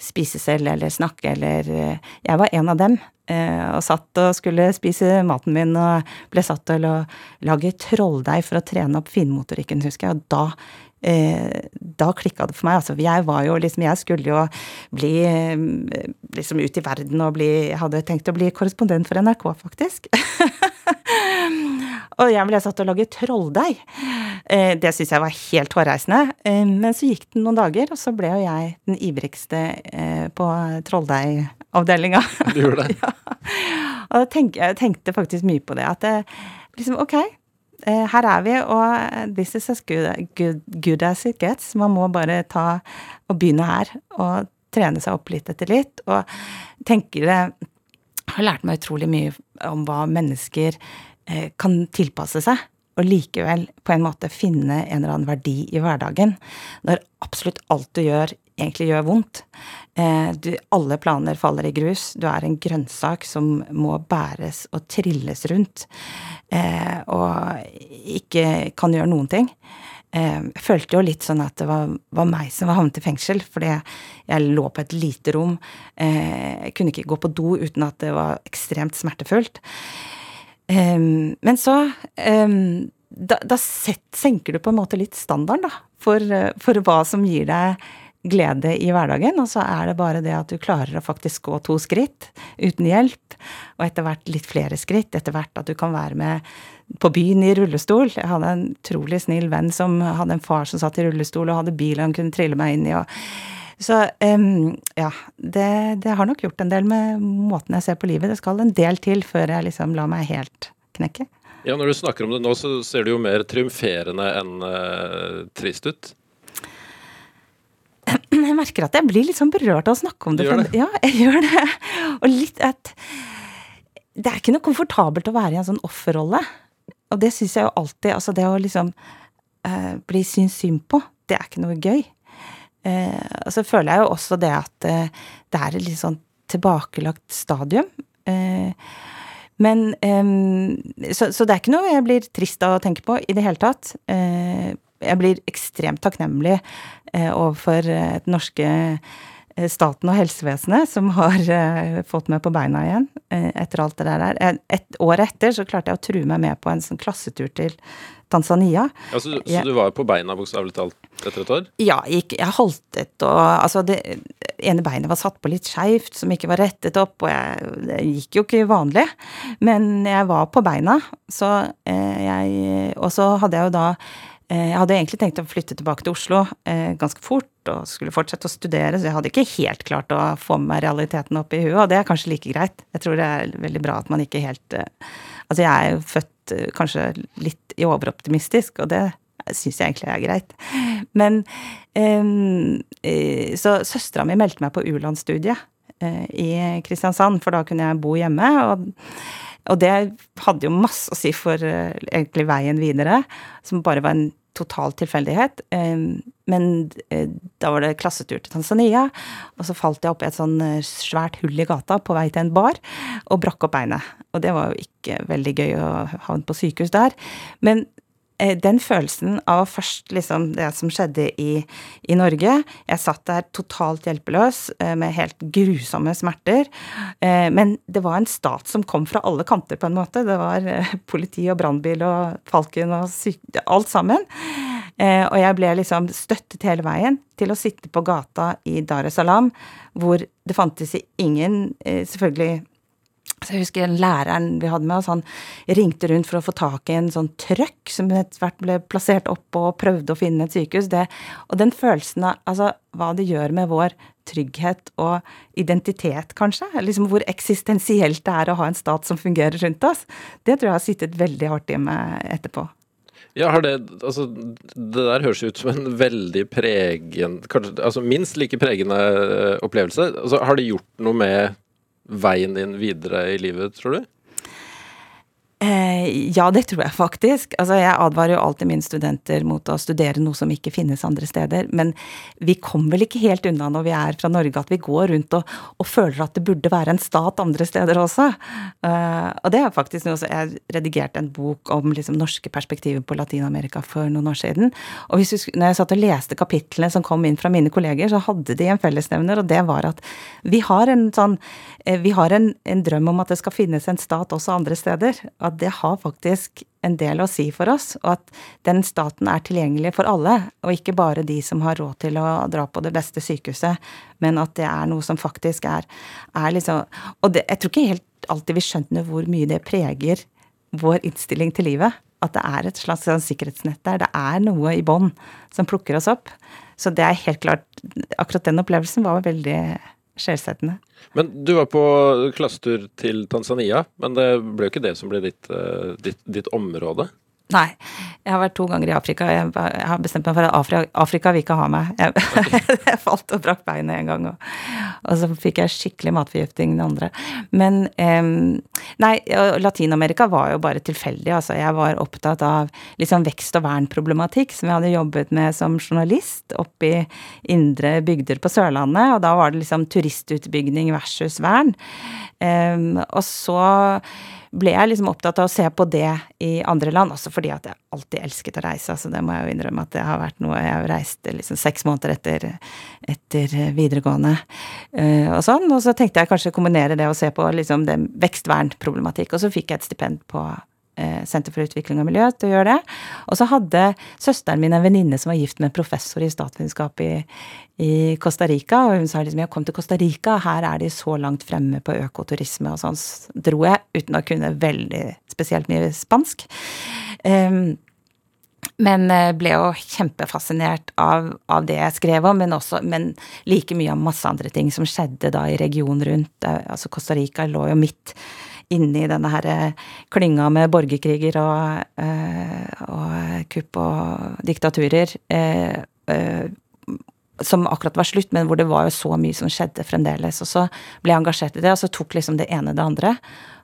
spise selv eller snakke eller eh, Jeg var en av dem. Eh, og satt og skulle spise maten min og ble satt til å lage trolldeig for å trene opp finmotorikken, husker jeg. Og da eh, da klikka det for meg. Altså, jeg var jo liksom Jeg skulle jo bli eh, liksom ut i verden og bli Jeg hadde tenkt å bli korrespondent for NRK, faktisk. og jeg ble satt å lage trolldeig. Eh, det syns jeg var helt hårreisende. Men så gikk det noen dager, og så ble jo jeg den ivrigste på på trolldeigovdelinga. Du gjorde det? ja. Og jeg tenkte, jeg tenkte faktisk mye på det. At det, liksom, ok, her er vi, og this is as good, good, good, as it gets. Man må bare ta og begynne her, og trene seg opp litt etter litt. Og tenker det har lært meg utrolig mye om hva mennesker Eh, kan tilpasse seg, og likevel på en måte finne en eller annen verdi i hverdagen. Når absolutt alt du gjør, egentlig gjør vondt. Eh, du, alle planer faller i grus. Du er en grønnsak som må bæres og trilles rundt. Eh, og ikke kan gjøre noen ting. Jeg følte jo litt sånn at det var, var meg som var havnet i fengsel, fordi jeg lå på et lite rom. Jeg kunne ikke gå på do uten at det var ekstremt smertefullt. Men så Da, da set, senker du på en måte litt standarden, da, for, for, hva som gir deg glede i hverdagen. Og så er det bare det at du klarer å faktisk gå to skritt uten hjelp. Og etter hvert litt flere skritt. Etter hvert at du kan være med på byen i rullestol. Jeg hadde en utrolig snill venn som hadde en far som satt i rullestol og hadde bil han kunne trille meg inn i. og så um, ja, det, det, har nok gjort en del med måten jeg ser på livet. Det skal en del til før jeg liksom lar meg helt knekke. Ja, Når du snakker om det nå, så ser du jo mer triumferende enn uh, trist ut. Jeg merker at jeg blir litt sånn berørt av å snakke om det. Gjør det? Ja, jeg gjør det. Og litt at Det er ikke noe komfortabelt å være i en sånn offerrolle. Og det syns jeg jo alltid Altså, det å liksom uh, bli syns synd på, det er ikke noe gøy. Eh, og så føler jeg jo også det at eh, det er et litt sånn tilbakelagt stadium. Eh, men så, så, det er ikke noe jeg blir trist av å tenke på i det hele tatt. Jeg blir ekstremt takknemlig overfor den norske staten og helsevesenet som har fått meg på beina igjen etter alt det der. Et år etter så klarte jeg å true meg med på en sånn klassetur til Tanzania. Ja, så, så du var på beina bokstavelig talt etter et år? Ja, jeg, jeg haltet og Altså, det ene beinet var satt på litt skeivt, som ikke var rettet opp, og jeg, det gikk jo ikke vanlig. Men jeg var på beina, så eh, jeg Og så hadde jeg jo da eh, jeg hadde egentlig tenkt å flytte tilbake til Oslo eh, ganske fort og skulle fortsette å studere, så jeg hadde ikke helt klart å få med meg realiteten opp i huet, og det er kanskje like greit. Jeg tror det er veldig bra at man ikke helt Altså, jeg er jo født Eh, kanskje litt overoptimistisk, og det syns jeg egentlig er greit. Men eh, Så søstera mi meldte meg på U-landsstudiet eh, i Kristiansand, for da kunne jeg bo hjemme. og og det hadde jo masse å si for uh, egentlig veien videre, som bare var en total tilfeldighet. Um, men uh, da var det klassetur til Tanzania, og så falt jeg opp i et sånn svært hull i gata på vei til en bar og brakk opp beinet. Og det var jo ikke veldig gøy å havne på sykehus der. Men Eh, den følelsen av først liksom det som skjedde i, i, Norge Jeg satt der totalt hjelpeløs eh, med helt grusomme smerter. Eh, men det var en stat som kom fra alle kanter, på en måte. Det var politi og brannbil og Falken og syke, alt sammen. Og jeg ble liksom støttet hele veien til å sitte på gata i Dar es Salaam, hvor det fantes ingen Selvfølgelig så jeg husker læreren vi hadde med oss, han ringte rundt for å få tak i en sånn trøkk som etter hvert ble plassert opp og prøvde å finne et sykehus. Det, og den følelsen av altså, hva det gjør med vår trygghet og identitet, kanskje, liksom hvor eksistensielt det er å ha en stat som fungerer rundt oss, det tror jeg har sittet veldig hardt i meg etterpå. Ja, har det Altså, det der høres ut som en veldig pregen kanskje, Altså minst like pregende eh, opplevelse. Altså, har det gjort noe med veien din videre i livet, tror du? Eh, ja, det tror jeg faktisk. Altså, jeg advarer jo alltid mine studenter mot å studere noe som ikke finnes andre steder. Men vi kommer vel ikke helt unna når vi er fra Norge at vi går rundt og, og føler at det burde være en stat andre steder også. Uh, og det er faktisk noe som Jeg redigerte en bok om liksom, norske perspektiver på Latin-Amerika for noen år siden. Og hvis du, når jeg satt og leste kapitlene som kom inn fra mine kolleger, så hadde de en fellesnevner, og det var at vi har en sånn eh, Vi har en, en drøm om at det skal finnes en stat også andre steder. At det har faktisk en del å si for oss, og at den staten er tilgjengelig for alle, og ikke bare de som har råd til å dra på det beste sykehuset, men at det er noe som faktisk er, er liksom Og det, jeg tror ikke helt alltid vi skjønner hvor mye det preger vår innstilling til livet. At det er et slags sånn sikkerhetsnett der. Det er noe i bånn som plukker oss opp. Så det er helt klart Akkurat den opplevelsen var veldig skjellsettende. Men du var på klassetur til Tanzania, men det ble jo ikke det som ble ditt, eh, ditt, ditt område? Nei. Jeg har vært to ganger i Afrika. Jeg, har bestemt meg for at Afrika, Afrika vil ikke ha meg. Jeg, jeg falt og brakk beinet en gang, og, og, så fikk jeg skikkelig matforgifting den andre. Men um, Nei, Latin-Amerika var jo bare tilfeldig. Altså, jeg var opptatt av liksom vekst- og vernproblematikk, som jeg hadde jobbet med som journalist oppe i indre bygder på Sørlandet. Og da var det liksom turistutbygging versus vern. Um, og så ble jeg liksom opptatt av å se på det i andre land, også fordi at jeg alltid elsket å reise. altså Det må jeg jo innrømme at det har vært noe Jeg reiste liksom seks måneder etter, etter videregående uh, og sånn. Og så tenkte jeg kanskje kombinere det og se på liksom det vekstvernproblematikk. Og så fikk jeg et stipend på Senter for utvikling og miljø til å gjøre det. Og så hadde søsteren min en venninne som var gift med en professor i statsvitenskap i, i, Costa Rica, og hun sa liksom 'jeg kom til Costa Rica, her er de så langt fremme på økoturisme', og sånn så dro jeg uten å kunne veldig spesielt mye spansk. Um, men eh, ble jo kjempefascinert av, av, det jeg skrev om, men, også, men like mye av masse andre ting som skjedde da i regionen rundt. Eh, altså Costa Rica lå jo midt inni denne her eh, klynga med borgerkriger og, eh, og kupp og diktaturer. Eh, som akkurat var slutt, men hvor det var jo så mye som skjedde fremdeles. Og så ble jeg engasjert i det, og så tok liksom det ene det andre.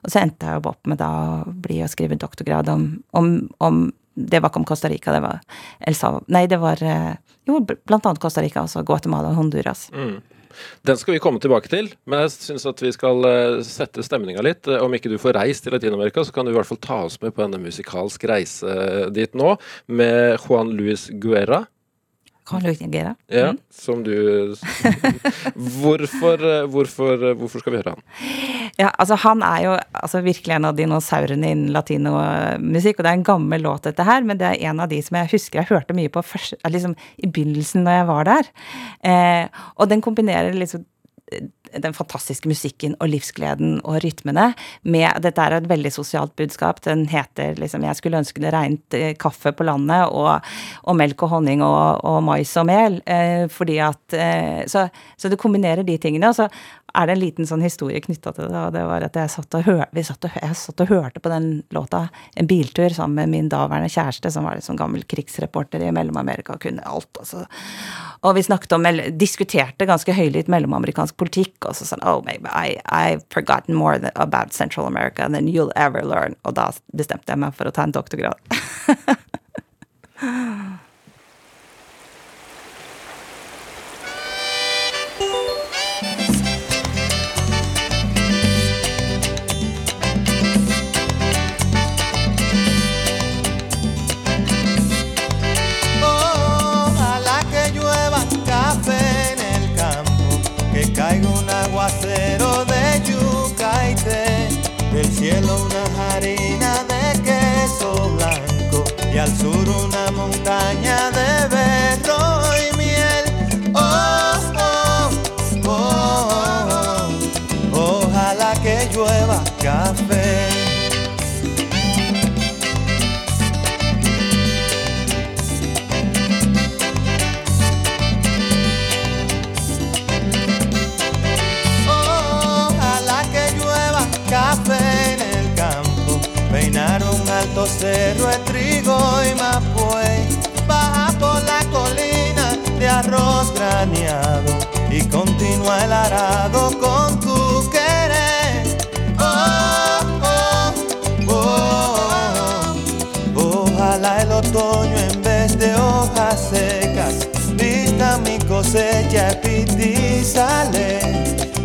Og så endte jeg jo opp med da å bli og skrive doktorgrad om, om, om Det var ikke om Costa Rica, det var El Nei, det var jo blant annet Costa Rica, altså Guatemala og Honduras. Mm. Den skal vi komme tilbake til, men jeg syns at vi skal eh, sette stemninga litt. Eh, om ikke du får reist til Latin-Amerika, så kan du i hvert fall ta oss med på en musikalsk reise dit nå, med Juan Luis Guerra. Juan Luis Mm? Ja, som du hvorfor, eh, hvorfor, hvorfor skal vi høre han? Ja, altså Han er jo altså, virkelig en av dinosaurene innen latinomusikk. Og det er en gammel låt, dette her, men det er en av de som jeg husker jeg hørte mye på først, liksom, i begynnelsen når jeg var der. Eh, og den kombinerer liksom den fantastiske musikken og livsgleden og rytmene med Dette er et veldig sosialt budskap. Den heter liksom 'Jeg skulle ønske det regnet eh, kaffe på landet', og, og melk og honning og, og mais og mel. Eh, fordi at eh, så, så, det kombinerer de tingene. Og så er det en liten sånn historie knytta til det, og det var at jeg satt, og hør, satt og, jeg satt og hørte på den låta en biltur sammen med min daværende kjæreste, som var en sånn gammel krigsreporter i Mellom-Amerika og kunne alt. Altså. Og vi snakket om, eller diskuterte ganske høylytt mellomamerikansk politikk, og så sånn Oh, maybe I, I've forgotten more about Central America than you'll ever learn. Og da bestemte jeg meg for å ta en doktorgrad. una harina de queso blanco y al sur cerro de trigo y mapuey, baja por la colina de arroz graneado y continúa el arado con tu querer. Oh, oh, oh, oh, Ojalá el otoño en vez de hojas secas vista mi cosecha y sale,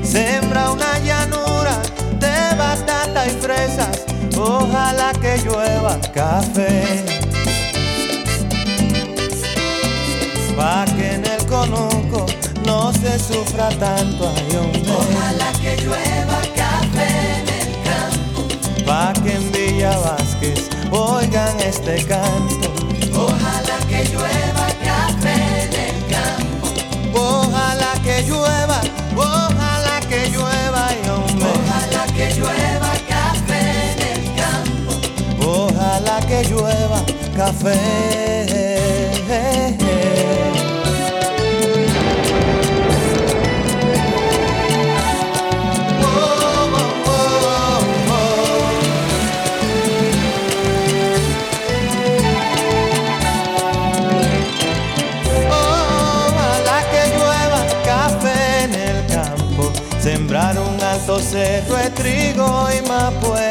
sembra una llanura de batata y fresas. Ojalá que llueva café. Pa' que en el conuco no se sufra tanto hombre. Ojalá que llueva café en el campo. Pa' que en Villa Vázquez oigan este canto. Ojalá que llueva café en el campo. Ojalá que llueva, ojalá café. Ojalá que llueva café en el campo, sembrar un alto cerro de trigo y mapuey,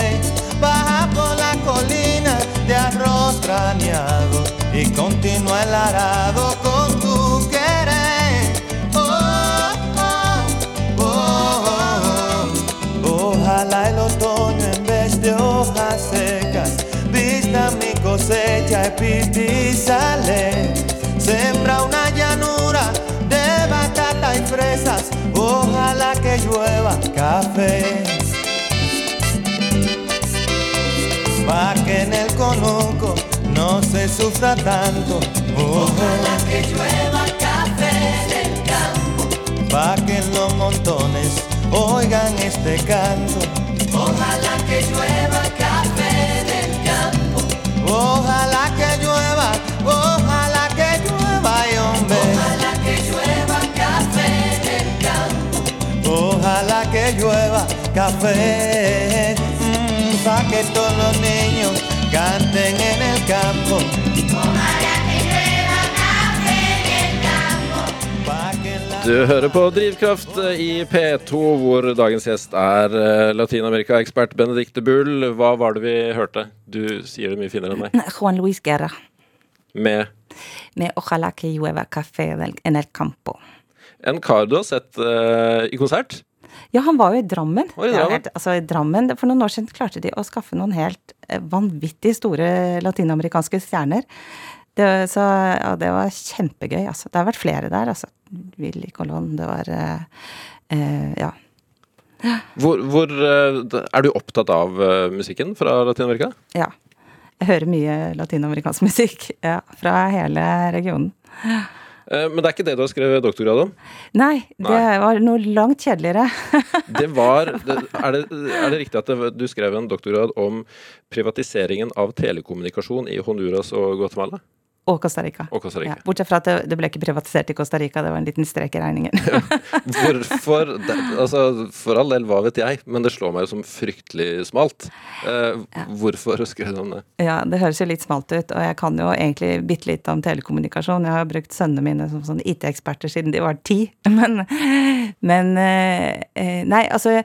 y continúa el arado con tu querer. Oh, oh, oh, Ojalá el otoño en vez de hojas secas vista mi cosecha y sale. Sembra una llanura de batata y fresas, ojalá que llueva café. pa' que en el conuco se sufra tanto. Ojalá que llueva café en el campo, pa' que los montones oigan este canto. Ojalá que llueva café en el campo, ojalá que llueva, ojalá que llueva, y hombre. Ojalá que llueva café en el campo, ojalá que llueva café pa' que todos los niños canten en el campo. Du hører på Drivkraft i P2, hvor dagens gjest er eh, Latin-Amerika-ekspert Benedicte Bull. Hva var det vi hørte? Du sier det mye finere enn meg. Juan Luis Guerra. Med? Med Ojalá que llueva café en el campo. En kar du har sett uh, i konsert? Ja, han var jo i Drammen. i Drammen? Helt, altså, i Drammen. For noen år siden klarte de å skaffe noen helt eh, vanvittig store latinamerikanske stjerner. Det, så ja, det var kjempegøy, altså. Det har vært flere der, altså. Willy Colon, det var eh, eh, Ja. Hvor, hvor, Er du opptatt av uh, musikken fra Latin-Amerika? Ja. Jeg hører mye latinamerikansk musikk ja, fra hele regionen. Eh, men det er ikke det du har skrevet doktorgrad om? Nei, det Nei. var noe langt kjedeligere. Det var er, det, er det riktig at det, du skrev en doktorgrad om privatiseringen av telekommunikasjon i Honduras og Guatemala? Og Costa Rica. Og Costa Rica. Ja, bortsett fra at det, det ble ikke privatisert i Costa Rica, det var en liten strek i regningen. Hvorfor Altså, for all del, hva vet jeg, men det slår meg jo som fryktelig smalt. Eh, Hvorfor skrev du om det? ja, det høres jo litt smalt ut, og jeg kan jo egentlig bitte litt om telekommunikasjon. Jeg har brukt sønnene mine som sånn IT-eksperter siden de var ti, men, men eh, eh, Nei, altså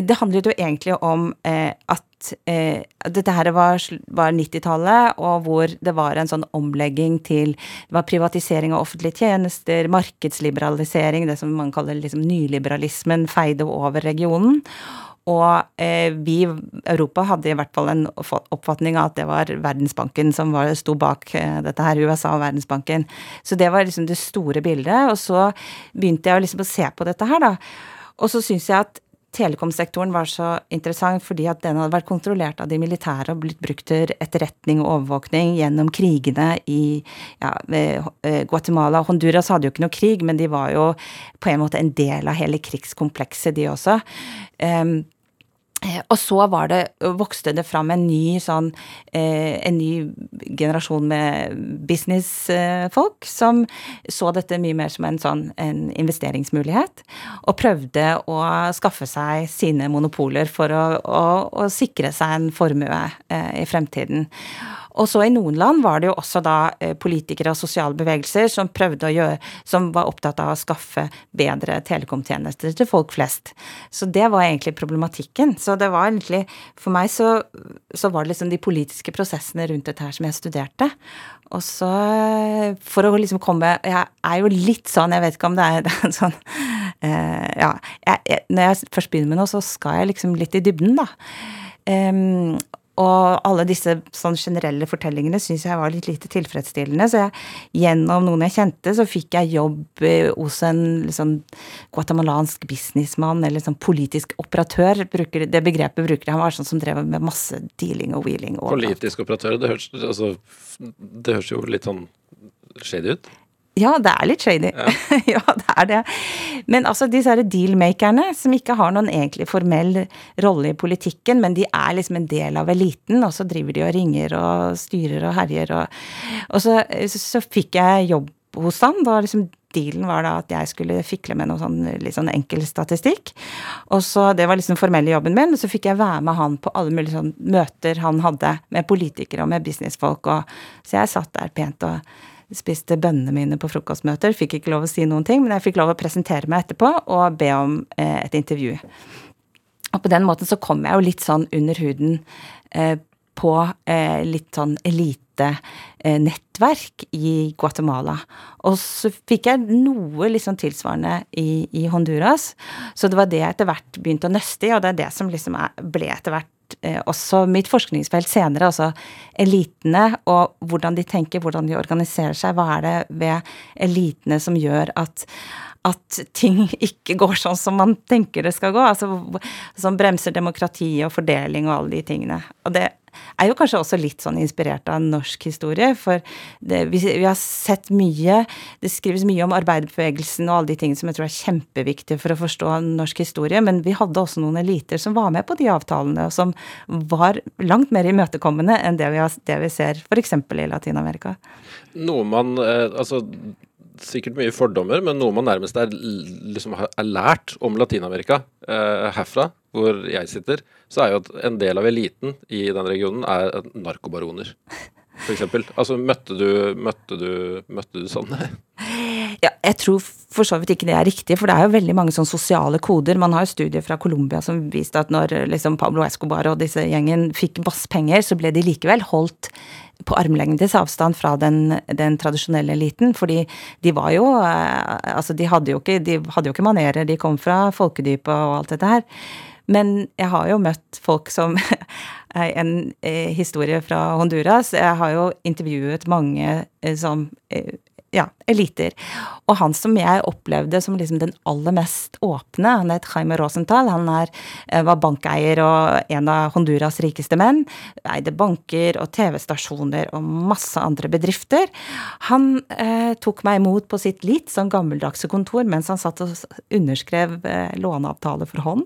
det handlet jo egentlig om eh, at eh, dette her var, var 90-tallet, og hvor det var en sånn omlegging til Det var privatisering av offentlige tjenester, markedsliberalisering, det som man kaller liksom nyliberalismen, feide over regionen. Og eh, vi, Europa, hadde i hvert fall en oppfatning av at det var Verdensbanken som var, sto bak eh, dette her, USA og Verdensbanken. Så det var liksom det store bildet. Og så begynte jeg liksom å se på dette her, da. Og så syns jeg at telekomsektoren var så interessant fordi at den hadde vært kontrollert av de militære og blitt brukt til etterretning og overvåkning gjennom krigene i ja, eh, Guatemala. Honduras hadde jo ikke noe krig, men de var jo på en måte en del av hele krigskomplekset, de også. Eh, Og så det, vokste det fram en ny sånn eh, En ny generasjon med businessfolk som så dette mye mer som en sånn en investeringsmulighet, og prøvde å skaffe seg sine monopoler for å, å, å sikre seg en formue eh, i fremtiden. Og så i noen land var det jo også da eh, politikere og sosiale bevegelser som prøvde å gjøre Som var opptatt av å skaffe bedre telekomtjenester til folk flest. Så det var egentlig problematikken. Så det var egentlig For meg så, så var det liksom de politiske prosessene rundt dette her som jeg studerte. Og så for å liksom komme Jeg er jo litt sånn, jeg vet ikke om det er, det sånn uh, Ja. Jeg, jeg, når jeg først begynner med noe, så skal jeg liksom litt i dybden, da. Em, og alle disse sånn generelle fortellingene syns jeg var litt lite tilfredsstillende. Så jeg, gjennom noen jeg kjente, så fikk jeg jobb eh, hos en liksom, guatemalansk businessmann, eller sånn politisk operatør. Bruker, det begrepet bruker de. Han var sånn som drev med masse dealing og wheeling. Og Politisk operatør, det høres, altså, det høres jo litt sånn shady ut. Ja, det er litt shady. Ja. det er det. Men altså, disse dealmakerne, som ikke har noen egentlig formell rolle i politikken, men de er liksom en del av eliten, og så driver de og ringer og styrer og herjer og Og så, så, så fikk jeg jobb hos han. Da liksom Dealen var da at jeg skulle fikle med noe sånn litt sånn enkel statistikk. Og så, Det var liksom den formelle jobben min. Og så fikk jeg være med han på alle mulige sånn møter han hadde med politikere og med businessfolk. Og, så jeg satt der pent og spiste bønnene mine på frokostmøter. Fikk ikke lov å si noen ting, men jeg fikk lov å presentere meg etterpå og be om eh, et intervju. Og på den måten så kom jeg jo litt sånn under huden eh, på eh, litt sånn elitenettverk i Guatemala. Og så fikk jeg noe sånn tilsvarende i, i Honduras. Så det var det jeg etter hvert begynte å nøste i, og det er det som liksom ble etter hvert eh, også mitt forskningsfelt senere, altså elitene og hvordan de tenker, hvordan de organiserer seg. Hva er det ved elitene som gjør at, at ting ikke går sånn som man tenker det skal gå? Altså som bremser demokrati og fordeling og alle de tingene. Og det er jo kanskje også litt sånn inspirert av norsk historie, for det, vi, vi har sett mye Det skrives mye om arbeiderbevegelsen og alle de tingene som jeg tror er kjempeviktige for å forstå norsk historie, men vi hadde også noen eliter som var med på de avtalene, og som var langt mer imøtekommende enn det vi, har, det vi ser f.eks. i Latin-Amerika. Noe man eh, Altså sikkert mye fordommer, men noe man nærmest er, liksom, er lært om Latin-Amerika eh, herfra, hvor jeg sitter, så er jo at en del av eliten i den regionen er narkobaroner. For eksempel. Altså, møtte du, møtte du, møtte du sånne? Ja, jeg tror for så vidt ikke det er riktig, for det er jo veldig mange sånne sosiale koder. Man har jo studier fra Colombia som viste at når liksom Pablo Escobar og disse gjengen fikk basspenger, så ble de likevel holdt på armlengdes avstand fra den, den tradisjonelle eliten. Fordi de var jo eh, Altså, de hadde jo ikke, de hadde jo ikke manerer, de kom fra folkedypet og alt dette her. Men jeg har jo møtt folk som En eh, historie fra Honduras. Jeg har jo intervjuet mange eh, som eh, ja, eliter. Og han som jeg opplevde som liksom den aller mest åpne, han het Jaime Rosenthal. Han er, eh, var bankeier og en av Honduras rikeste menn. Eide banker og TV-stasjoner og masse andre bedrifter. Han eh, tok meg imot på sitt litt sånn gammeldagse kontor mens han satt og underskrev eh, låneavtale for hånd.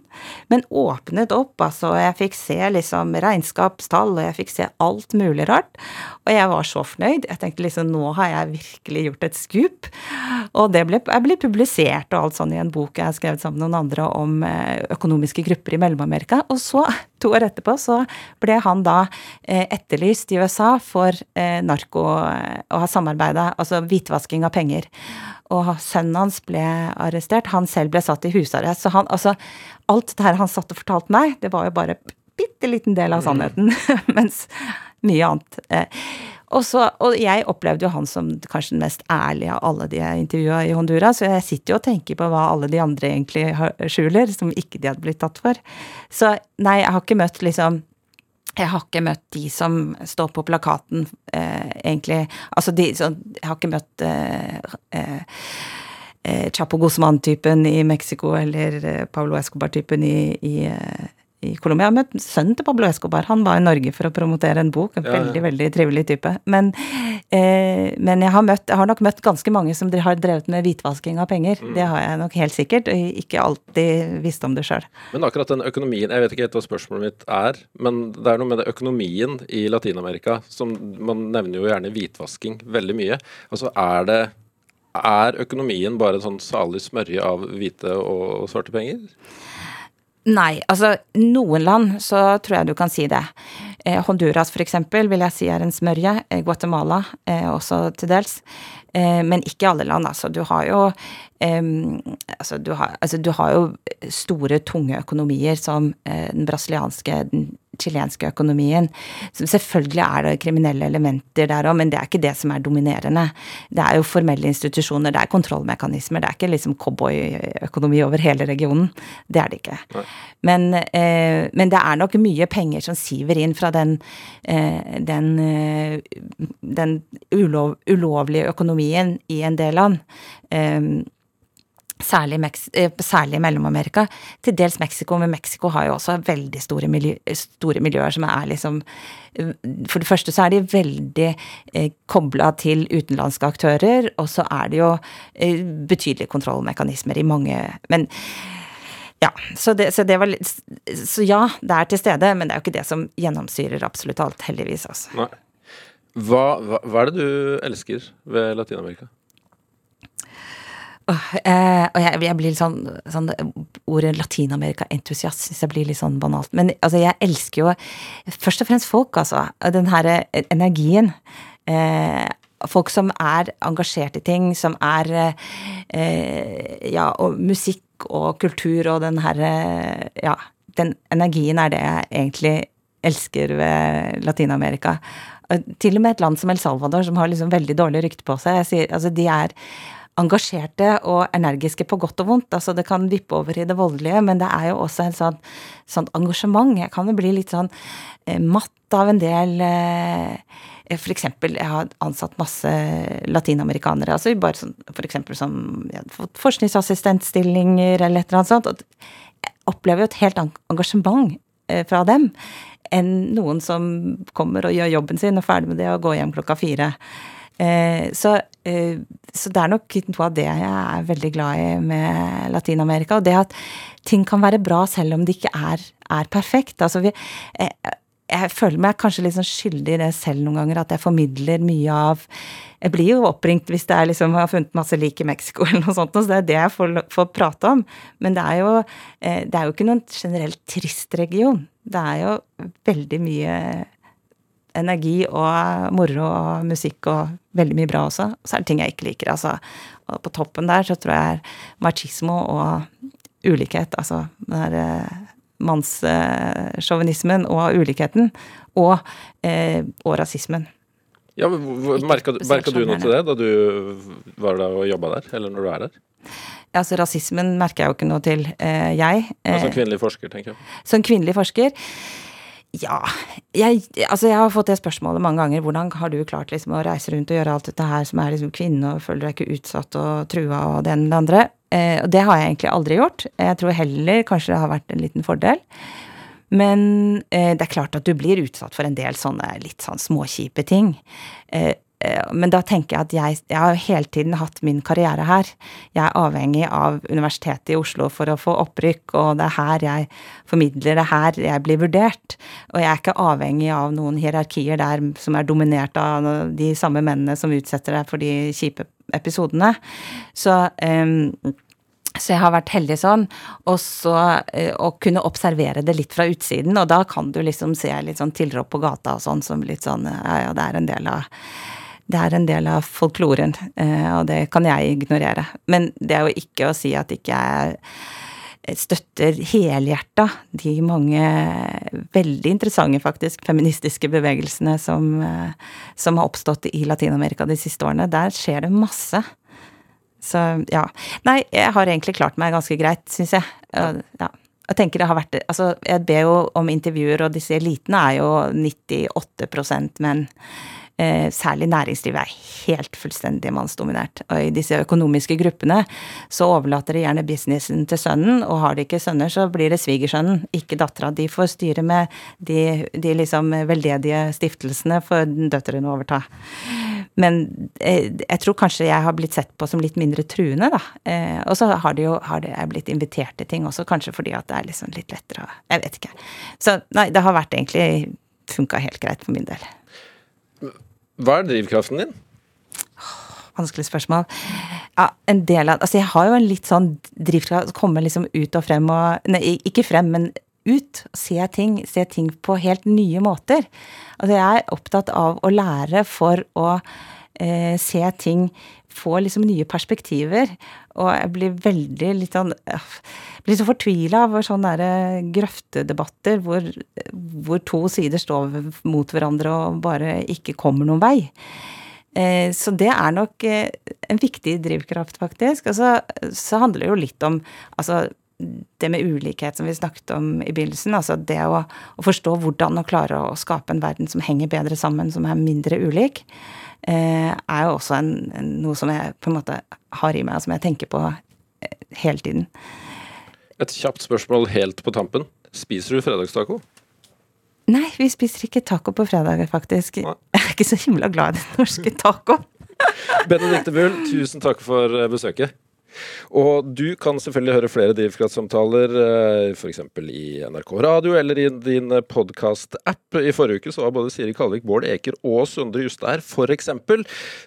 Men åpnet opp, altså. Jeg fikk se liksom regnskapstall, og jeg fikk se alt mulig rart. Og jeg var så fornøyd. Jeg tenkte liksom nå har jeg virkelig gjort et skup. Og det ble, jeg ble publisert og alt sånn i en bok jeg har skrevet sammen med noen andre om eh, økonomiske grupper i Mellom-Amerika. Og så, to år etterpå, så ble han da eh, etterlyst i USA for eh, narko å ha samarbeida, altså hvitvasking av penger. Og sønnen hans ble arrestert. Han selv ble satt i husarrest. Så han, altså, alt det her han satt og fortalte meg, det var jo bare bitte liten del av sannheten. mens mye annet. Og, så, og jeg opplevde jo han som kanskje den mest ærlige av alle de jeg intervjua i Honduras, så jeg sitter jo og tenker på hva alle de andre egentlig skjuler, som ikke de hadde blitt tatt for. Så nei, jeg har ikke møtt liksom jeg har ikke møtt de som står på plakaten, eh, egentlig. Altså de sånn Jeg har ikke møtt eh, eh, eh Chapo Guzman-typen i Mexico eller eh, Pablo Escobar-typen i, i, eh, i Colombia. Jeg har møtt sønnen til Pablo Escobar. Han var i Norge for å promotere en bok. En ja, veldig, ja. veldig trivelig type. Men, eh, men jeg, har møtt, jeg, har nok møtt ganske mange som har drevet med hvitvasking av penger. Mm. Det har jeg nok helt sikkert. Og ikke alltid visst om det sjøl. Men akkurat den økonomien, jeg vet ikke helt hva spørsmålet mitt er, men det er noe med det økonomien i Latin-Amerika som Man nevner jo gjerne hvitvasking veldig mye. Altså er det er økonomien bare en sånn salig smørje av hvite og svarte penger? Nei, altså noen land så tror jeg du kan si det. Eh, Honduras eksempel vil jeg si er en smørje. Eh, Guatemala eh, også til dels. Eh, men ikke alle land, altså. Du har jo altså du, har, altså du har, jo store, tunge økonomier som eh, den brasilianske, den chilenske økonomien. Så selvfølgelig er det kriminelle elementer der òg, men det er ikke det som er dominerende. Det er jo formelle institusjoner, det er kontrollmekanismer, det er ikke liksom cowboyøkonomi over hele regionen. Det er det ikke. Men, eh, men, det er nok mye penger som siver inn fra den, eh, den, eh, den ulov, ulovlige økonomien i en del land. Eh, Særlig, i Mellom-Amerika. Til dels Mexico, men Mexico har jo også veldig store, miljø, store miljøer som er liksom eh, For det første så er de veldig eh, kobla til utenlandske aktører, og så er det jo eh, betydelige kontrollmekanismer i mange Men ja, så, det, så, det var, så ja, det er til stede, men det er jo ikke det som gjennomsyrer absolutt alt, heldigvis. Altså. Hva, hva, hva er det du elsker ved Latin-Amerika? Uh, og jeg, jeg, blir litt sånn, sånn Ordet Latin-Amerika-entusiast syns jeg blir litt sånn banalt. Men altså, jeg elsker jo først og fremst folk, altså. Den herre energien. Uh, folk som er engasjert i ting, som er uh, Ja, og musikk og kultur og den herre Ja, den energien er det jeg egentlig elsker ved Latin-Amerika. Til og med et land som El Salvador, som har liksom veldig dårlig rykte på seg. Sier, altså, de er engasjerte og energiske på godt og vondt. Altså det kan vippe over i det voldelige, men det er jo også et sånt, sånt engasjement. Jeg kan jo bli litt sånn eh, matt av en del eh, for eksempel, jeg har ansatt masse latinamerikanere, altså bare sånn, for eksempel som fått forskningsassistentstillinger eller et eller annet sånt. og jeg opplever jo et helt engasjement eh, fra dem enn noen som kommer og gjør jobben sin og er ferdig med det og går hjem klokka fire. Eh, så, eh, så, det er nok noe av det jeg er veldig glad i med Latin-Amerika. Og det at ting kan være bra selv om det ikke er, er perfekt. Altså vi, eh, jeg føler meg kanskje litt sånn skyldig i det selv noen ganger, at jeg formidler mye av Jeg blir jo oppringt hvis det er liksom, jeg har funnet masse lik i Mexico eller noe sånt, så det er det jeg får, får prate om. Men det er, jo, det er jo ikke noen generelt trist region. Det er jo veldig mye energi og moro og musikk og veldig mye bra også. Og så er det ting jeg ikke liker, altså. Og på toppen der så tror jeg er machismo og ulikhet, altså den derre eh, mannssjåvinismen og ulikheten. Og, eh, og rasismen. Ja, Merka du, du noe til det da du var der og jobba der, eller når du er der? Ja, altså Rasismen merker jeg jo ikke noe til, eh, jeg. Eh, som kvinnelig forsker, tenker jeg. Som kvinnelig forsker? Ja. Jeg, altså jeg har fått det spørsmålet mange ganger. Hvordan har du klart liksom å reise rundt og gjøre alt dette her som er liksom kvinne, og føler deg ikke utsatt og trua og det ene eller andre? Eh, og det har jeg egentlig aldri gjort. Jeg tror heller kanskje det har vært en liten fordel. Men eh, det er klart at du blir utsatt for en del sånne litt sånn småkjipe ting. Eh, men da tenker jeg at jeg, jeg har hele tiden hatt min karriere her. Jeg er avhengig av Universitetet i Oslo for å få opprykk, og det er her jeg formidler, det er her jeg blir vurdert. Og jeg er ikke avhengig av noen hierarkier der som er dominert av de samme mennene som utsetter deg for de kjipe episodene. Så um, så jeg har vært heldig sånn. Og så eh, å kunne observere det litt fra utsiden, og da kan du liksom se litt sånn tilrop på gata og sånn som litt sånn Ja, ja, det er en del av det er en del av folkloren, eh, og det kan jeg ignorere. Men det er jo ikke å si at ikke jeg støtter helhjerta de mange veldig interessante, faktisk, feministiske bevegelsene som, eh, som har oppstått i Latin-Amerika de siste årene. Der skjer det masse. Så ja. Nei, jeg har egentlig klart meg ganske greit, syns jeg. Ja. Jeg tenker det har vært Altså, jeg ber jo om intervjuer, og disse elitene er jo 98% menn. Eh, særlig næringslivet er helt fullstendig mannsdominert. Og i disse økonomiske gruppene så overlater de gjerne businessen til sønnen, og har de ikke sønner, så blir det svigersønnen, ikke dattera. De får styre med de, de liksom veldedige stiftelsene for døtrene overta. Men eh, jeg tror kanskje jeg har blitt sett på som litt mindre truende, da. Eh, og så har det jo har det, jeg blitt invitert til ting også, kanskje fordi at det er liksom litt lettere å Jeg vet ikke. Så nei, det har vært egentlig funka helt greit for min del. Hva er drivkraften din? Vanskelig spørsmål. Ja, en del av Altså, jeg har jo en litt sånn drivkraft Komme liksom ut og frem og Nei, ikke frem, men ut. Se ting. Se ting på helt nye måter. Altså, jeg er opptatt av å lære for å eh, se ting Få liksom nye perspektiver. Og jeg blir veldig litt sånn Blir så fortvila over sånne der grøftedebatter hvor, hvor, to sider står mot hverandre og bare ikke kommer noen vei. Eh, så det er nok eh, en viktig drivkraft, faktisk. Og så, så handler det jo litt om altså, det med ulikhet som vi snakket om i begynnelsen. Altså det å, å forstå hvordan å klare å skape en verden som henger bedre sammen, som er mindre ulik. Eh, er jo også en, noe som jeg på en måte har i meg, og som jeg tenker på eh, hele tiden. Et kjapt spørsmål helt på tampen. Spiser du fredagstaco? Nei, vi spiser ikke taco på fredager, faktisk. Nei. Jeg er ikke så himla glad i den norske taco. Benedicte Bull, tusen takk for eh, besøket. Og du kan selvfølgelig høre flere Drivkraftsamtaler eh, f.eks. i NRK Radio eller i din podkast-app. I forrige uke så var både Siri Kalvik, Bård Eker og Sundre Justær, her, f.eks.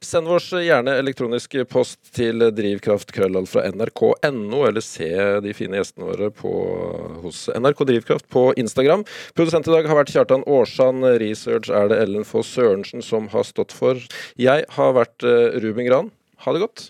Send oss gjerne elektronisk post til drivkraftkrøllall fra nrk.no, eller se de fine gjestene våre på, hos NRK Drivkraft på Instagram. Produsent i dag har vært Kjartan Aarsand. Research er det Ellen Foss Sørensen som har stått for. Jeg har vært eh, Ruben Gran. Ha det godt.